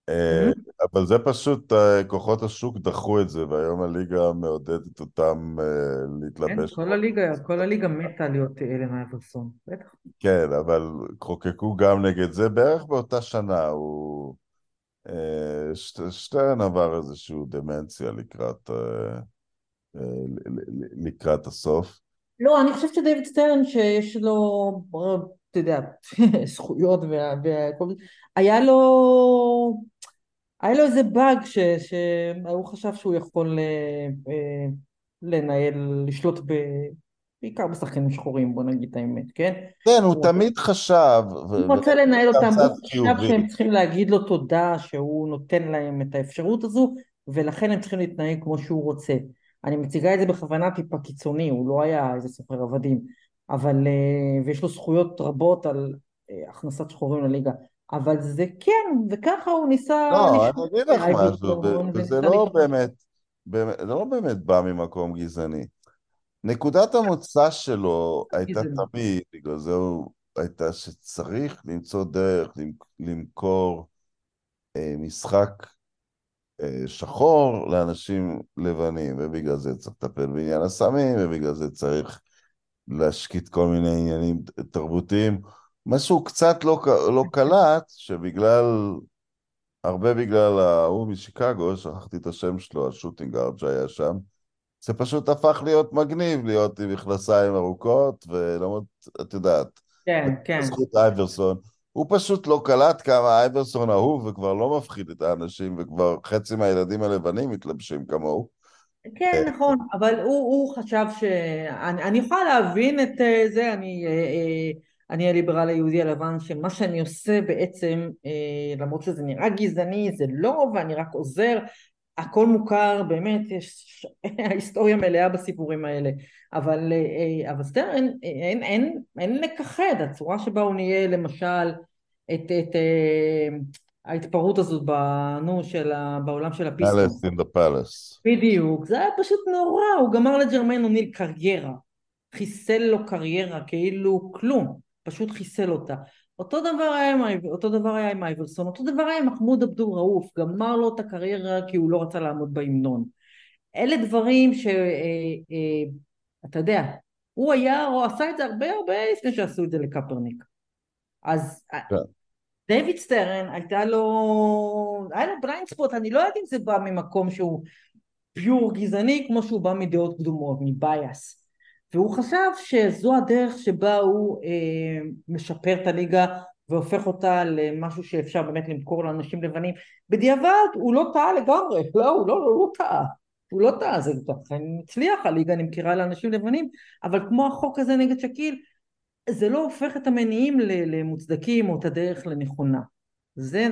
Mm-hmm. אבל זה פשוט, אה, כוחות השוק דחו את זה, והיום הליגה מעודדת אותם אה, להתלבש. כן, כל הליגה, כל הליגה מתה להיות אלן אייברסון, בטח. כן, אבל חוקקו גם נגד זה בערך באותה שנה, הוא... שטרן עבר איזושהי דמנציה לקראת, לקראת הסוף. לא, אני חושבת שדייוויד סטרן שיש לו, אתה יודע, זכויות וכל היה לו היה לו איזה באג ש... שהוא חשב שהוא יכול אה, אה, לנהל, לשלוט ב... בעיקר בשחקנים שחורים, בוא נגיד את האמת, כן? כן, הוא תמיד חשב, הוא רוצה לנהל אותם, הוא חשב. שהם צריכים להגיד לו תודה שהוא נותן להם את האפשרות הזו, ולכן הם צריכים להתנהג כמו שהוא רוצה. אני מציגה את זה בכוונה טיפה קיצוני, הוא לא היה איזה סוחר עבדים, אבל, אה, ויש לו זכויות רבות על אה, הכנסת שחורים לליגה, אבל זה כן, וככה הוא ניסה לא, אני אגיד לך משהו, וזה לא באמת, באמת, זה לא באמת בא ממקום גזעני. נקודת המוצא שלו הייתה. תמיד, בגלל זה הוא הייתה שצריך למצוא דרך למ- למכור אה, משחק אה, שחור לאנשים לבנים, ובגלל זה צריך לטפל בעניין הסמים, ובגלל זה צריך להשקיט כל מיני עניינים תרבותיים. מה שהוא קצת לא, לא קלט, שבגלל, הרבה בגלל ההוא משיקגו, שכחתי את השם שלו, השוטינגארד שהיה שם, זה פשוט הפך להיות מגניב, להיות עם מכנסיים ארוכות, ולמרות, את יודעת, כן, כן. בזכות אייברסון. הוא פשוט לא קלט כמה אייברסון אהוב וכבר לא מפחיד את האנשים, וכבר חצי מהילדים הלבנים מתלבשים כמוהו. כן, נכון, אבל הוא, הוא חשב ש... אני, אני יכולה להבין את אה, זה, אני, אה, אה, אני הליברל היהודי הלבן, שמה שאני עושה בעצם, אה, למרות שזה נראה גזעני, זה לא, ואני רק עוזר, הכל מוכר, באמת, יש... ההיסטוריה מלאה בסיפורים האלה, אבל, אה, אבל סטרן, אין, אין, אין לכחד, הצורה שבה הוא נהיה, למשל, את, את אה, ההתפרעות הזאת, ב, נו, של ה, בעולם של הפיסטונס. פאלאס in the Palace. בדיוק, זה היה פשוט נורא, הוא גמר לג'רמיין אוניל קריירה, חיסל לו קריירה כאילו כלום, פשוט חיסל אותה. אותו דבר היה עם, אותו דבר היה עם אייברסון, אותו דבר היה עם מחמוד עבדול ראוף, גמר לו את הקריירה כי הוא לא רצה לעמוד בהמנון. אלה דברים ש... אה, אה, אתה יודע, הוא היה, הוא עשה את זה הרבה הרבה לפני שעשו את זה לקאפרניק. אז כן. דיוויד סטרן הייתה לו, היה לו blind spot, אני לא יודעת אם זה בא ממקום שהוא pure גזעני כמו שהוא בא מדעות קדומות, מ bias. והוא חשב שזו הדרך שבה הוא אה, משפר את הליגה והופך אותה למשהו שאפשר באמת למכור לאנשים לבנים. בדיעבד הוא לא טעה לגמרי, לא, הוא לא, לא, לא טעה. הוא לא טעה, זה אכן הצליח, הליגה נמכרה לאנשים לבנים, אבל כמו החוק הזה נגד שקיל, זה לא הופך את המניעים למוצדקים או את הדרך לנכונה. זה,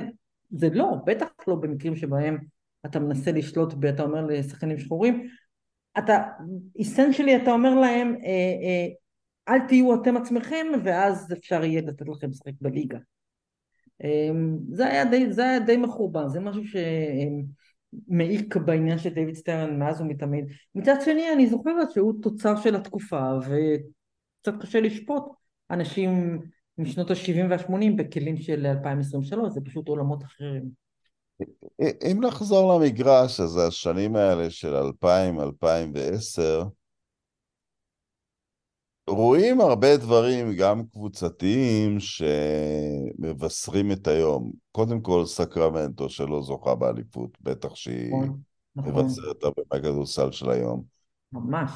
זה לא, בטח לא במקרים שבהם אתה מנסה לשלוט, ב- אתה אומר לשחקנים שחורים, אתה, essentially אתה אומר להם, אה, אה, אל תהיו אתם עצמכם, ואז אפשר יהיה לתת לכם לשחק בליגה. אה, זה היה די, זה היה די מחורבן, זה משהו שמעיק בעניין של דיוויד סטרן מאז ומתמיד. מצד שני, אני זוכרת שהוא תוצר של התקופה, וקצת קשה לשפוט אנשים משנות ה-70 וה-80 בכלים של 2023, זה פשוט עולמות אחרים. אם נחזור למגרש, אז השנים האלה של 2000-2010, רואים הרבה דברים, גם קבוצתיים, שמבשרים את היום. קודם כל, סקרמנטו, שלא זוכה באליפות, בטח שהיא נכון, נכון, מבשרת הרבה מהכדורסל של היום. ממש.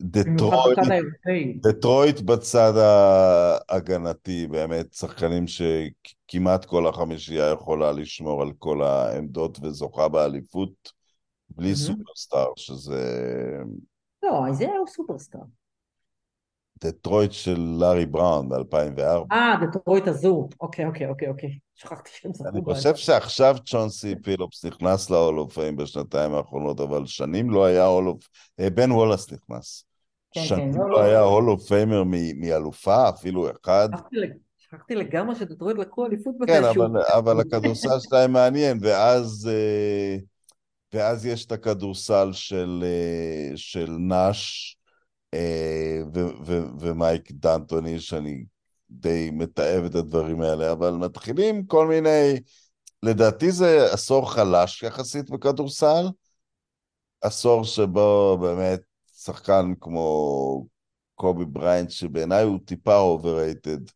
במיוחד דטרויט. דטרויט בצד ההגנתי, באמת שחקנים שכמעט כל החמישייה יכולה לשמור על כל העמדות וזוכה באליפות בלי. סופרסטאר, שזה לא, זה היה סופרסטאר. דטרויט של לארי בראון ב-2004. אה, דטרויט הזו. אוקיי, אוקיי, אוקיי, אוקיי. שכחתי שהם אני זכו בה. חושב שעכשיו צ'ונסי בילאפס נכנס ל Hall of Fame בשנתיים האחרונות, אבל שנים לא היה Hall of... בן וולאס נכנס. כן, כן, שנים לא, לא לא. היה Hall of Famer מ- מאלופה, אפילו אחד. שכחתי לג- שכחתי לגמרי שדטרויט לקחו אליפות כן, מתישהו. אבל, אבל הכדורסל שלהם מעניין, ואז, אה, ואז יש את הכדורסל של, אה, של נאש אה, ו- ו- ומייק דנטוני, שאני די מתעב את הדברים האלה, אבל מתחילים כל מיני, לדעתי זה עשור חלש יחסית בכדורסל, עשור שבו באמת שחקן כמו קובי בריינט, שבעיניי הוא טיפה overrated,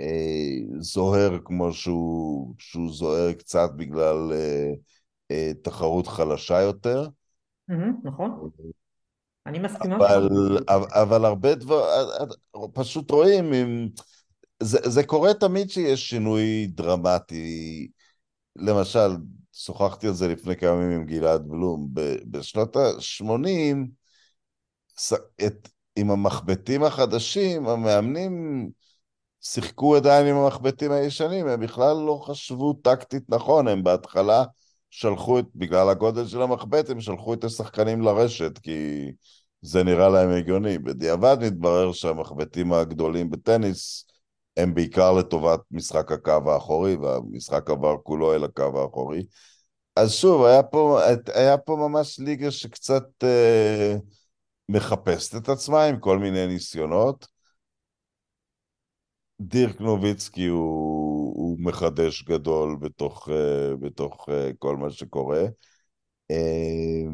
אה, זוהר כמו שהוא, שהוא זוהר קצת בגלל אה, אה, תחרות חלשה יותר, מהמם, נכון, אני מסכימה. אבל, אבל הרבה דבר, פשוט רואים, אם, זה, זה קורה תמיד שיש שינוי דרמטי. למשל, שוחחתי על זה לפני כמה ימים עם גלעד בלום, בשנות ה-80, עם המחבטים החדשים, המאמנים שיחקו עדיין עם המחבטים הישנים, הם בכלל לא חשבו טקטית נכון, הם בהתחלה שלחו את, בגלל הגודל של המחבט, הם שלחו את השחקנים לרשת, כי זה נראה להם הגיוני. בדיעבד מתברר שהמחבטים הגדולים בטניס הם בעיקר לטובת משחק הקו האחורי, והמשחק עבר כולו אל הקו האחורי. אז שוב, היה פה, היה פה ממש ליגה שקצת אה, מחפשת את עצמה עם כל מיני ניסיונות. דירק נוביצקי הוא, הוא מחדש גדול בתוך, uh, בתוך uh, כל מה שקורה. Uh,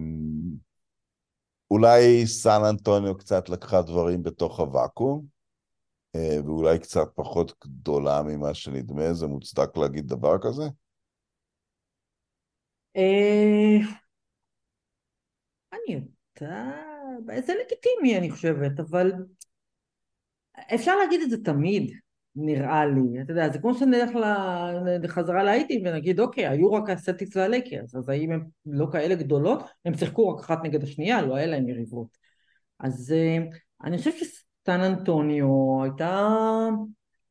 אולי סן אנטוניו קצת לקחה דברים בתוך הוואקום, uh, ואולי קצת פחות גדולה ממה שנדמה, זה מוצדק להגיד דבר כזה? אני יודעת, זה לגיטימי אני חושבת, אבל אפשר להגיד את זה תמיד. נראה לי, אתה יודע, זה כמו שנלך לחזרה לאייטיז ונגיד אוקיי, היו רק הסלטיקס והלייקרס, אז האם הן לא כאלה גדולות? הם שיחקו רק אחת נגד השנייה, לא היה להם יריבות. אז uh, אני חושבת שסן אנטוניו הייתה...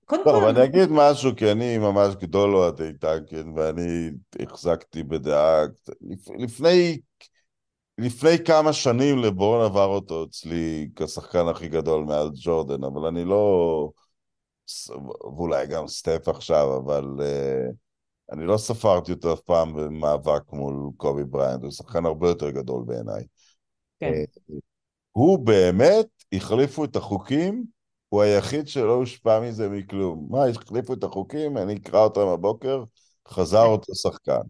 קודם טוב, כל... אני אגיד משהו, כי אני ממש גדול אוהדי דנקן, ואני החזקתי בדעה... לפני, לפני כמה שנים לברון עבר אותו אצלי כשחקן הכי גדול מעל ג'ורדן, אבל אני לא... ואולי גם סטף עכשיו, אבל uh, אני לא ספרתי אותו אף פעם במאבק מול קובי בריינט, הוא שחקן הרבה יותר גדול בעיניי. כן. Uh, הוא באמת, החליפו את החוקים, הוא היחיד שלא הושפע מזה מכלום. מה, החליפו את החוקים, אני אקרא אותם הבוקר, חזר. אותו שחקן.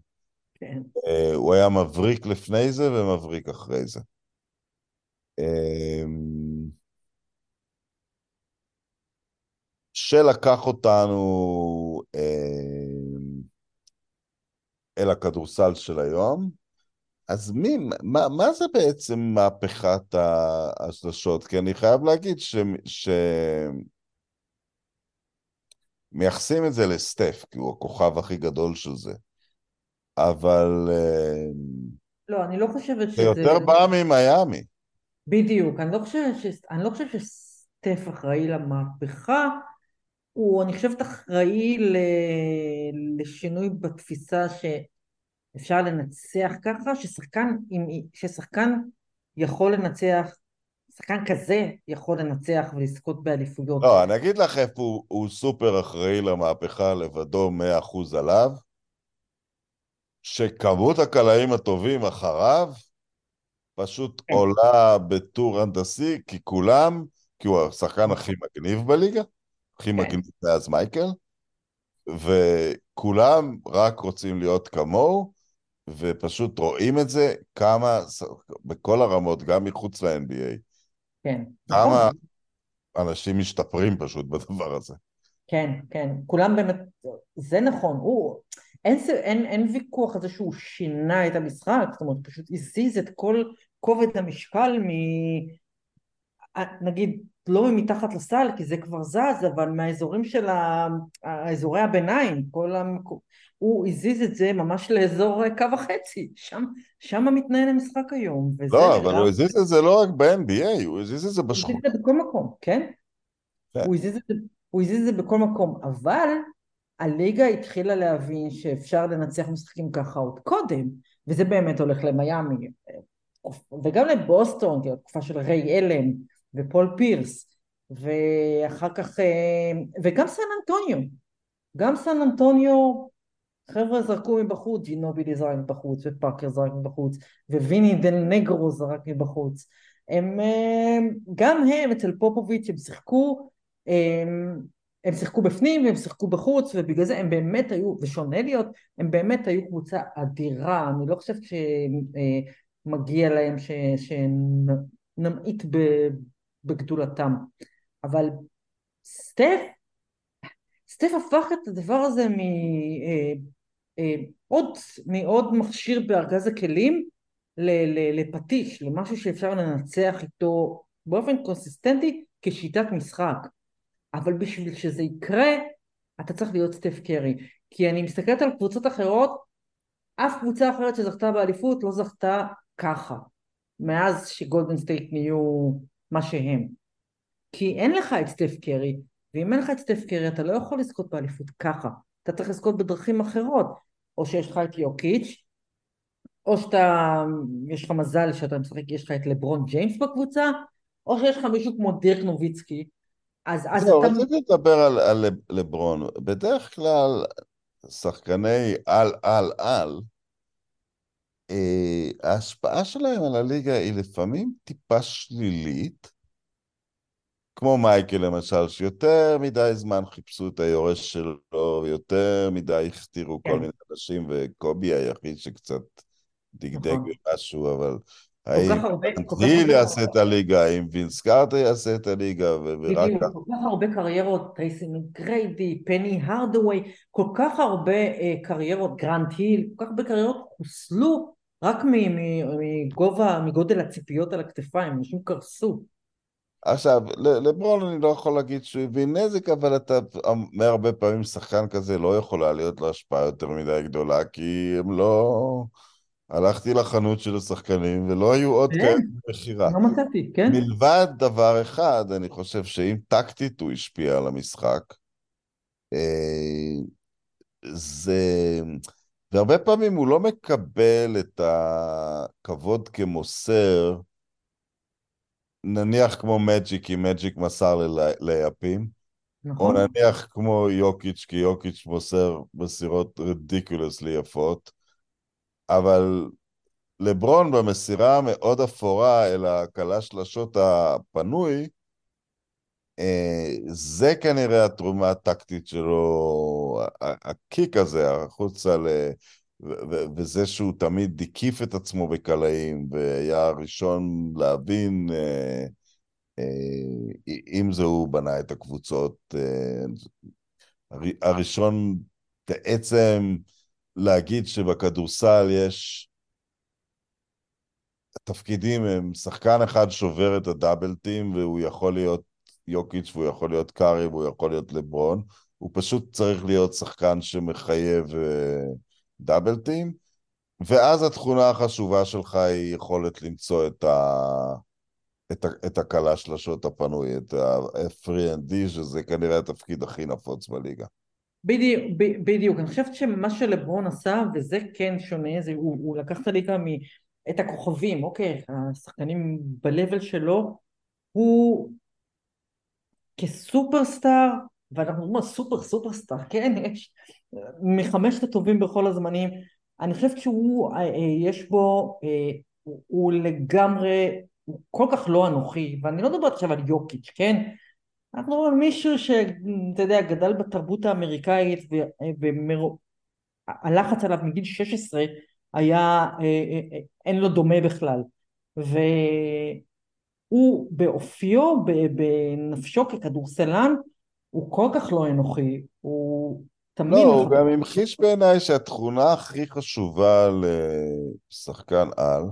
כן. Uh, הוא היה מבריק לפני זה ומבריק אחרי זה. Uh, שלקח אותנו אה, אל הכדורסל של היום. אז מי, מה, מה זה בעצם מהפכת השלשות? כי אני חייב להגיד ש... ש... מייחסים את זה לסטף, כי הוא הכוכב הכי גדול של זה. אבל... אה, לא, אני לא חושבת שזה... זה יותר בא ממיאמי. בדיוק, אני לא חושבת ש... אני לא חושבת שסטף אחראי למהפכה, הוא, אני חושבת, אחראי ל... לשינוי בתפיסה שאפשר לנצח ככה, ששחקן, ששחקן יכול לנצח, שחקן כזה יכול לנצח ולזכות באליפויות. לא, אני אגיד לך איפה הוא, הוא סופר אחראי למהפכה לבדו מאה אחוז עליו, שכמות הקלעים הטובים אחריו פשוט כן. עולה בטור הנדסי, כי כולם, כי הוא השחקן הכי מגניב בליגה, הכי כן. מגניב מאז מייקל, וכולם רק רוצים להיות כמוהו, ופשוט רואים את זה כמה, בכל הרמות, גם מחוץ ל-NBA. כן. כמה נכון. אנשים משתפרים פשוט בדבר הזה. כן, כן, כולם באמת, זה נכון, הוא, אין, אין, אין ויכוח על זה שהוא שינה את המשחק, זאת אומרת, פשוט הזיז את כל כובד המשקל מ... נגיד לא מתחת לסל כי זה כבר זז אבל מהאזורים של האזורי הביניים כל המקום הוא הזיז את זה ממש לאזור קו החצי שם, שם מתנהל המשחק היום לא אבל הוא הזיז את זה לא רק ב-NBA הוא הזיז את זה בשכונה הוא הזיז את זה בכל מקום כן? כן. הוא, הזיז את זה, הוא הזיז את זה בכל מקום אבל הליגה התחילה להבין שאפשר לנצח משחקים ככה עוד קודם וזה באמת הולך למיאמי וגם לבוסטון, תקופה של ריי אלן ופול פירס, ואחר כך, אה, וגם סן אנטוניו, גם סן אנטוניו, חבר'ה זרקו מבחוץ, ג'ינובילי זרק מבחוץ, ופאקר זרק מבחוץ, וויני דל נגרו זרק מבחוץ. הם, אה, גם הם אצל פופוביץ' הם שיחקו, הם, הם שיחקו בפנים והם שיחקו בחוץ ובגלל זה הם באמת היו, ושון אליוט, הם באמת היו קבוצה אדירה, אני לא חושבת שמגיע אה, להם שנמעיט בגדולתם. אבל סטף, סטף הפך את הדבר הזה מעוד, אה, אה, מעוד מכשיר בארגז הכלים לפטיש, למשהו שאפשר לנצח איתו באופן קונסיסטנטי כשיטת משחק. אבל בשביל שזה יקרה, אתה צריך להיות סטף קרי. כי אני מסתכלת על קבוצות אחרות, אף קבוצה אחרת שזכתה באליפות לא זכתה ככה, מאז שגולדן סטייט נהיו מה שהם. כי אין לך את סטף קרי, ואם אין לך את סטף קרי אתה לא יכול לזכות באליפות ככה, אתה צריך לזכות בדרכים אחרות, או שיש לך את יוקיץ', או שאתה, יש לך מזל שאתה משחק, יש לך את לברון ג'יימס בקבוצה, או שיש לך מישהו כמו דירק נוביצקי, אז, אז זהו, אתה... רציתי לדבר על, על לברון. בדרך כלל שחקני על-על-על, ההשפעה שלהם על הליגה היא לפעמים טיפה שלילית, כמו מייקל למשל, שיותר מדי זמן חיפשו את היורש שלו, ויותר מדי הכתירו כל כן. מיני אנשים, וקובי היחיד שקצת דגדג נכון. במשהו, אבל האם הרבה, יעשה את הליגה, האם וינס קארטר יעשה את הליגה, ורק בדיוק, כל כך הרבה קריירות, טרייסי מגריידי, פני הרדווי, כל כך הרבה אה, קריירות, גרנט היל, כל כך הרבה קריירות חוסלו רק מגובה, מגודל הציפיות על הכתפיים, אנשים קרסו. עכשיו, לברון אני לא יכול להגיד שהוא הביא נזק, אבל אתה אומר הרבה פעמים שחקן כזה לא יכולה להיות לו השפעה יותר מדי גדולה, כי הם לא... הלכתי לחנות של השחקנים ולא היו עוד כן. כאלה במכירה. לא מצאתי, כן? מלבד דבר אחד, אני חושב שאם טקטית הוא השפיע על המשחק, אה, זה... והרבה פעמים הוא לא מקבל את הכבוד כמוסר, נניח כמו מג'יק, כי מג'יק מסר ללייפים, או נכון? נניח כמו יוקיץ', כי יוקיץ' מוסר מסירות רדיקולסלי יפות, אבל לברון במסירה המאוד אפורה אל הקלש לשוט הפנוי, זה כנראה התרומה הטקטית שלו, הקיק הזה החוצה, ל... ו- ו- וזה שהוא תמיד הקיף את עצמו בקלעים, והיה הראשון להבין, אה, אה, עם זה הוא בנה את הקבוצות. אה, הר- הראשון בעצם להגיד שבכדורסל יש התפקידים הם, שחקן אחד שובר את הדאבל טים והוא יכול להיות יוקיץ' והוא יכול להיות קארי והוא יכול להיות לברון, הוא פשוט צריך להיות שחקן שמחייב אה, דאבל טים, ואז התכונה החשובה שלך היא יכולת למצוא את ה... את, ה, את הקלה של השוט הפנוי, את ה-free and D, שזה כנראה התפקיד הכי נפוץ בליגה. בדיוק, בדיוק, אני חושבת שמה שלברון עשה, וזה כן שונה, זה הוא, הוא לקח את הליגה מ... את הכוכבים, אוקיי, השחקנים ב-level שלו, הוא כסופרסטאר, ואנחנו אומרים סופר סופרסטאר, כן, יש מחמשת הטובים בכל הזמנים, אני חושבת שהוא, אה, אה, יש בו, אה, הוא- הוא לגמרי, הוא כל כך לא אנוכי, ואני לא מדברת עכשיו על יוקיץ', כן? אנחנו מדברים על מישהו שאתה יודע, גדל בתרבות האמריקאית והלחץ עליו מגיל 16 היה, אה, אה, אה, אין לו דומה בכלל. והוא באופיו, בנפשו ככדורסלן, הוא כל כך לא אנוכי, הוא תמיד... לא, הוא גם המחיש בעיניי שהתכונה הכי חשובה לשחקן על,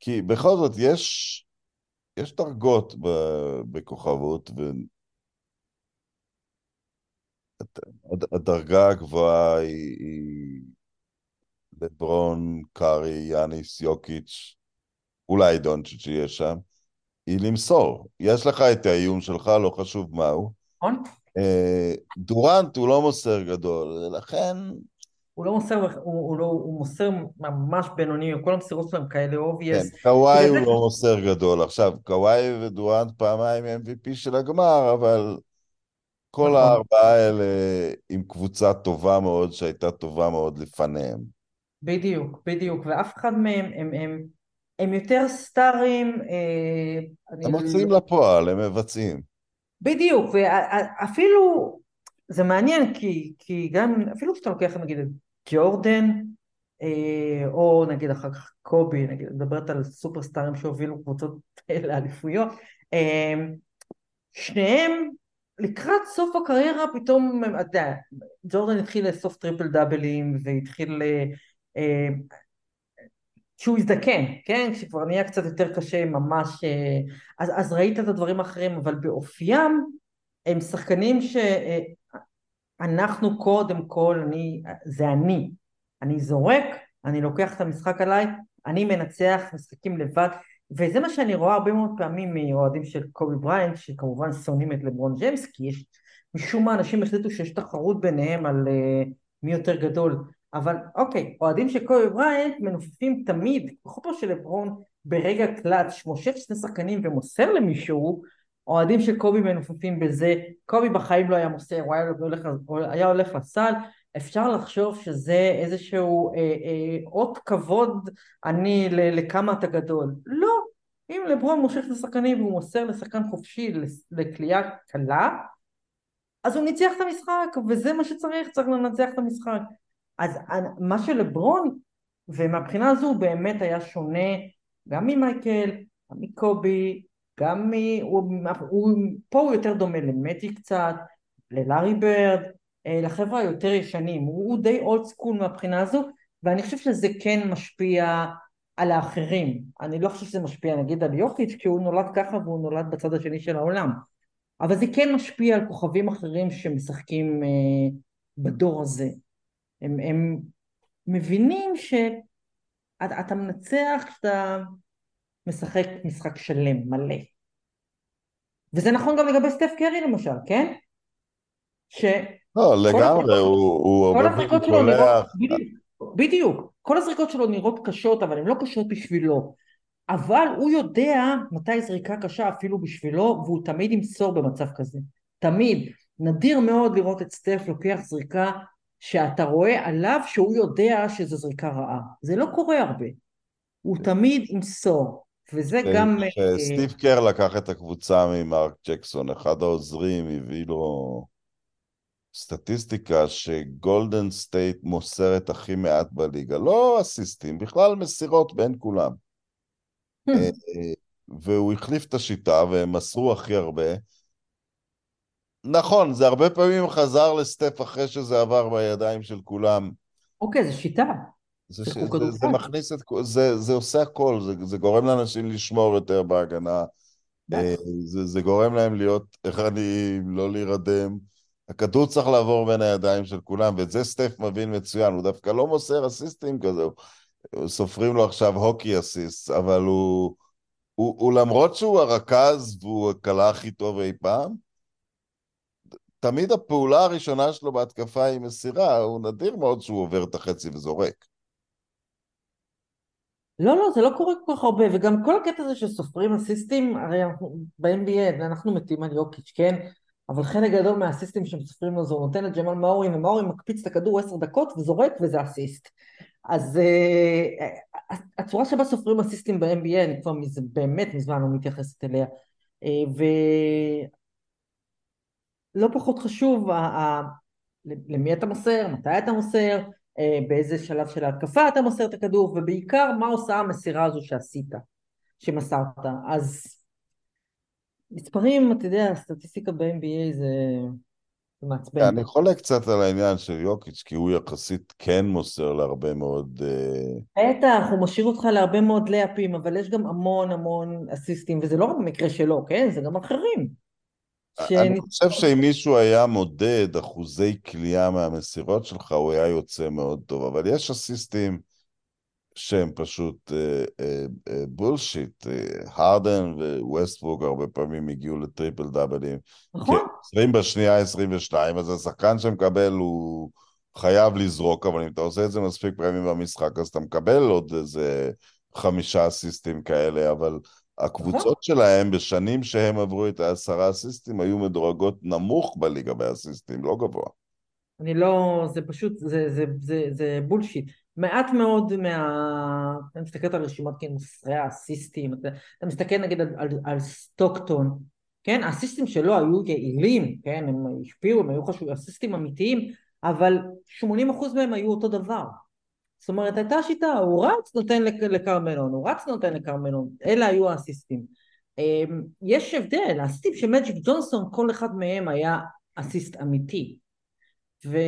כי בכל זאת יש, יש דרגות ב- בכוכבות, והדרגה הגבוהה היא, היא לברון, קארי, יאניס, יוקיץ', אולי דונצ'יץ' יהיה שם, היא למסור. יש לך את האיום שלך, לא חשוב מהו. נכון? אה, דורנט הוא לא מוסר גדול, לכן הוא לא מוסר, הוא, הוא, לא, הוא מוסר ממש בינוני, כל המסירות שלהם כאלה כן, אובייס. קוואי בגלל הוא זה- לא מוסר גדול. עכשיו, קוואי ודורנט פעמיים MVP של הגמר, אבל כל נכון. הארבעה האלה עם קבוצה טובה מאוד, שהייתה טובה מאוד לפניהם. בדיוק, בדיוק, ואף אחד מהם, הם, הם, הם יותר סטארים, אה, אני הם מוציאים לפועל, הם מבצעים. בדיוק, ואפילו, זה מעניין כי, כי גם, אפילו כשאתה לוקח נגיד את ג'ורדן, אה, או נגיד אחר כך קובי, נגיד, מדברת על סופרסטארים שהובילו קבוצות לאליפויות, אה, שניהם לקראת סוף הקריירה פתאום, אתה יודע, ג'ורדן התחיל לאסוף טריפל דאבלים והתחיל, כשהוא הזדקן, כן? כשכבר נהיה קצת יותר קשה ממש, אה, אז, אז ראית את הדברים האחרים, אבל באופיים הם שחקנים שאנחנו קודם כל, אני, זה אני, אני זורק, אני לוקח את המשחק עליי, אני מנצח משחקים לבד, וזה מה שאני רואה הרבה מאוד פעמים מאוהדים של קובי בריינט, שכמובן שונאים את לברון ג'יימס, כי יש, משום מה אנשים החליטו שיש תחרות ביניהם על אה, מי יותר גדול, אבל אוקיי, אוהדים של קובי בריינט מנופפים תמיד, בכל פעם שלברון ברגע קלאץ' מושך שני שחקנים ומוסר למישהו, אוהדים של קובי מנופפים בזה, קובי בחיים לא היה מוסר, הוא היה הולך, היה הולך לסל, אפשר לחשוב שזה איזשהו אה, אה, אות כבוד אני לכמה אתה גדול. לא, אם לברון מושך את השחקנים והוא מוסר לשחקן חופשי לקליעה קלה, אז הוא ניצח את המשחק, וזה מה שצריך, צריך לנצח את המשחק. אז מה שלברון, ומהבחינה הזו הוא באמת היה שונה גם ממייקל, גם מקובי, גם מ... הוא, הוא, פה הוא יותר דומה למטי קצת, ללארי ברד, אה, לחבר'ה היותר ישנים, הוא, הוא די אולד סקול מהבחינה הזו, ואני חושב שזה כן משפיע על האחרים. אני לא חושב שזה משפיע נגיד על יוקיץ', כי הוא נולד ככה והוא נולד בצד השני של העולם. אבל זה כן משפיע על כוכבים אחרים שמשחקים אה, בדור הזה. הם, הם מבינים שאתה מנצח כשאתה משחק משחק שלם, מלא. וזה נכון גם לגבי סטף קרי למשל, כן? ש... לא, לגמרי, הוא הרבה פעמים קולח. בדיוק, כל הזריקות שלו נראות קשות, אבל הן לא קשות בשבילו. אבל הוא יודע מתי זריקה קשה אפילו בשבילו, והוא תמיד ימסור במצב כזה. תמיד. נדיר מאוד לראות את סטף לוקח זריקה שאתה רואה עליו שהוא יודע שזו זריקה רעה. זה לא קורה הרבה. הוא תמיד ימסור. וזה גם... כשסטיב אה, קר לקח את הקבוצה ממרק ג'קסון, אחד העוזרים הביא לו סטטיסטיקה שגולדן סטייט מוסרת הכי מעט בליגה. לא אסיסטים, בכלל מסירות בין כולם. אה, אה, והוא החליף את השיטה והם מסרו הכי הרבה. נכון, זה הרבה פעמים חזר לסטף אחרי שזה עבר בידיים של כולם. אוקיי, זו שיטה. זה, ש... זה, זה מכניס את... זה, זה עושה הכל, זה, זה גורם לאנשים לשמור יותר בהגנה. אה, זה, זה גורם להם להיות ערניים, לא להירדם. הכדור צריך לעבור בין הידיים של כולם, ואת זה סטף מבין מצוין. הוא דווקא לא מוסר אסיסטים כזה, סופרים לו עכשיו הוקי אסיסט, אבל הוא, הוא, הוא למרות שהוא הרכז והוא הקלה הכי טוב אי פעם, תמיד הפעולה הראשונה שלו בהתקפה היא מסירה, הוא נדיר מאוד שהוא עובר את החצי וזורק. לא, לא, זה לא קורה כל כך הרבה, וגם כל הקטע הזה שסופרים אסיסטים, הרי ב-NBA אנחנו מתים על יוקיץ', כן? אבל חלק גדול מהאסיסטים שהם סופרים לו זה הוא נותן לג'מאל מאורי, ומאורי מקפיץ את הכדור עשר דקות וזורק וזה אסיסט. אז uh, הצורה שבה סופרים אסיסטים ב-NBA, אני כבר מזה, באמת מזמן לא מתייחסת אליה. Uh, ולא פחות חשוב, uh, uh, למי אתה מוסר, מתי אתה מוסר, אה, באיזה שלב של ההתקפה אתה מוסר את הכדור, ובעיקר מה עושה המסירה הזו שעשית, שמסרת. אז מספרים, אתה יודע, סטטיסטיקה ב-NBA זה... מעצבן. אני חולק קצת על העניין של יוקיץ', כי הוא יחסית כן מוסר להרבה מאוד... אה, בטח, הוא משאיר אותך להרבה מאוד לאפים, אבל יש גם המון המון אסיסטים, וזה לא רק במקרה שלו, כן? זה גם אחרים. אני חושב שאם מישהו היה מודד אחוזי קליעה מהמסירות שלך, הוא היה יוצא מאוד טוב, אבל יש אסיסטים שהם פשוט bullshit. הרדן ווסטברוק הרבה פעמים הגיעו לטריפל דאבלים. נכון. 20 בשנייה, 22, אז השחקן שמקבל הוא חייב לזרוק, אבל אם אתה עושה את זה מספיק פעמים במשחק, אז אתה מקבל עוד איזה חמישה אסיסטים כאלה, אבל... הקבוצות שלהם בשנים שהם עברו את העשרה אסיסטים היו מדורגות נמוך בליגה באסיסטים, לא גבוה. אני לא, זה פשוט, זה, זה, זה, זה בולשיט. מעט מאוד מה... אתה מסתכל על רשימת כן, מוסרי האסיסטים, אתה, אתה מסתכל נגיד על, על, על סטוקטון, כן? האסיסטים שלו היו יעילים, כן? הם השפיעו, הם היו חשובים, אסיסטים אמיתיים, אבל 80% מהם היו אותו דבר. זאת אומרת, הייתה שיטה, הוא רץ, נותן לקרמלון, הוא רץ, נותן לקרמלון, אלה היו האסיסטים. אמ, יש הבדל, האסיסטים של מג'יק ג'ונסון, כל אחד מהם היה אסיסט אמיתי. ו...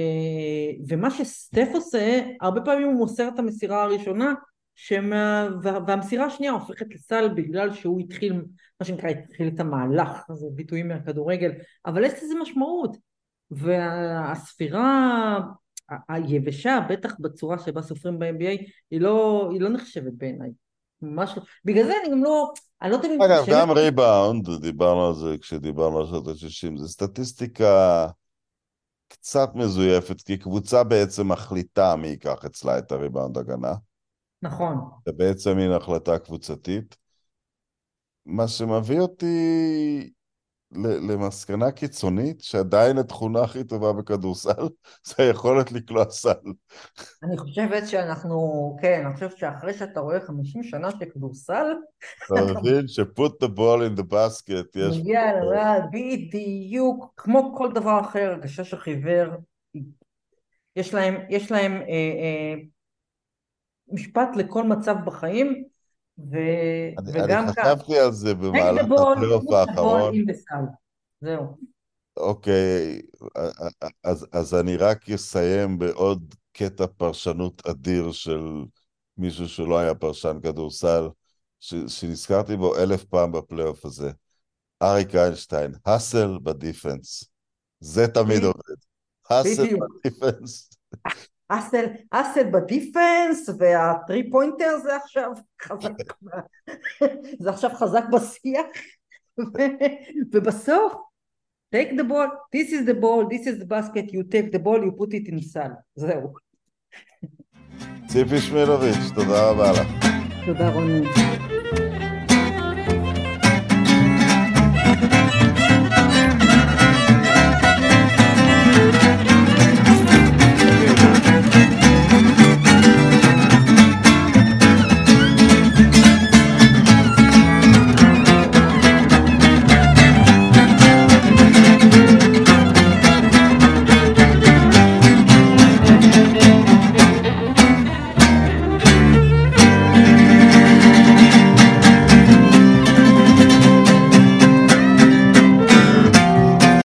ומה שסטף עושה, הרבה פעמים הוא מוסר את המסירה הראשונה, שמה... והמסירה השנייה הופכת לסל בגלל שהוא התחיל, מה שנקרא, התחיל את המהלך, זה ביטויים מהכדורגל, אבל יש לזה משמעות. והספירה היבשה, בטח בצורה שבה סופרים ב-NBA, היא לא, היא לא נחשבת בעיניי. ממש לא. בגלל זה אני גם לא... אני לא יודעת אם... אגב, גם ריבאונד, דיברנו על זה כשדיברנו על שנות ה-60, זה סטטיסטיקה קצת מזויפת, כי קבוצה בעצם מחליטה מי ייקח אצלה את הריבאונד הגנה. נכון. זה בעצם מין החלטה קבוצתית. מה שמביא אותי למסקנה קיצונית שעדיין התכונה הכי טובה בכדורסל זה היכולת לקלוע סל. אני חושבת שאנחנו, כן, אני חושבת שאחרי שאתה רואה 50 שנה של כדורסל... אתה מבין ש-put the ball in the basket, יש... לרעד, בדיוק, כמו כל דבר אחר, הגשש החיוור, יש להם, יש להם אה, אה, משפט לכל מצב בחיים, ו... אני, וגם אני. חשבתי על זה במהלך הפלייאוף האחרון. זהו. אוקיי, אז, אז אני רק אסיים בעוד קטע פרשנות אדיר של מישהו שלא היה פרשן כדורסל, ש, שנזכרתי בו אלף פעם בפלייאוף הזה. אריק איינשטיין, hustle ב defense. זה תמיד עובד. hustle ב defense. אסל, אסל בדיפנס והטרי פוינטר זה עכשיו חזק, זה עכשיו חזק בשיח ובסוף take the ball, this is the ball, this is the basket, you take the ball, you put it in סל, זהו. ציפי שמילוביץ', תודה רבה לך. תודה רוני.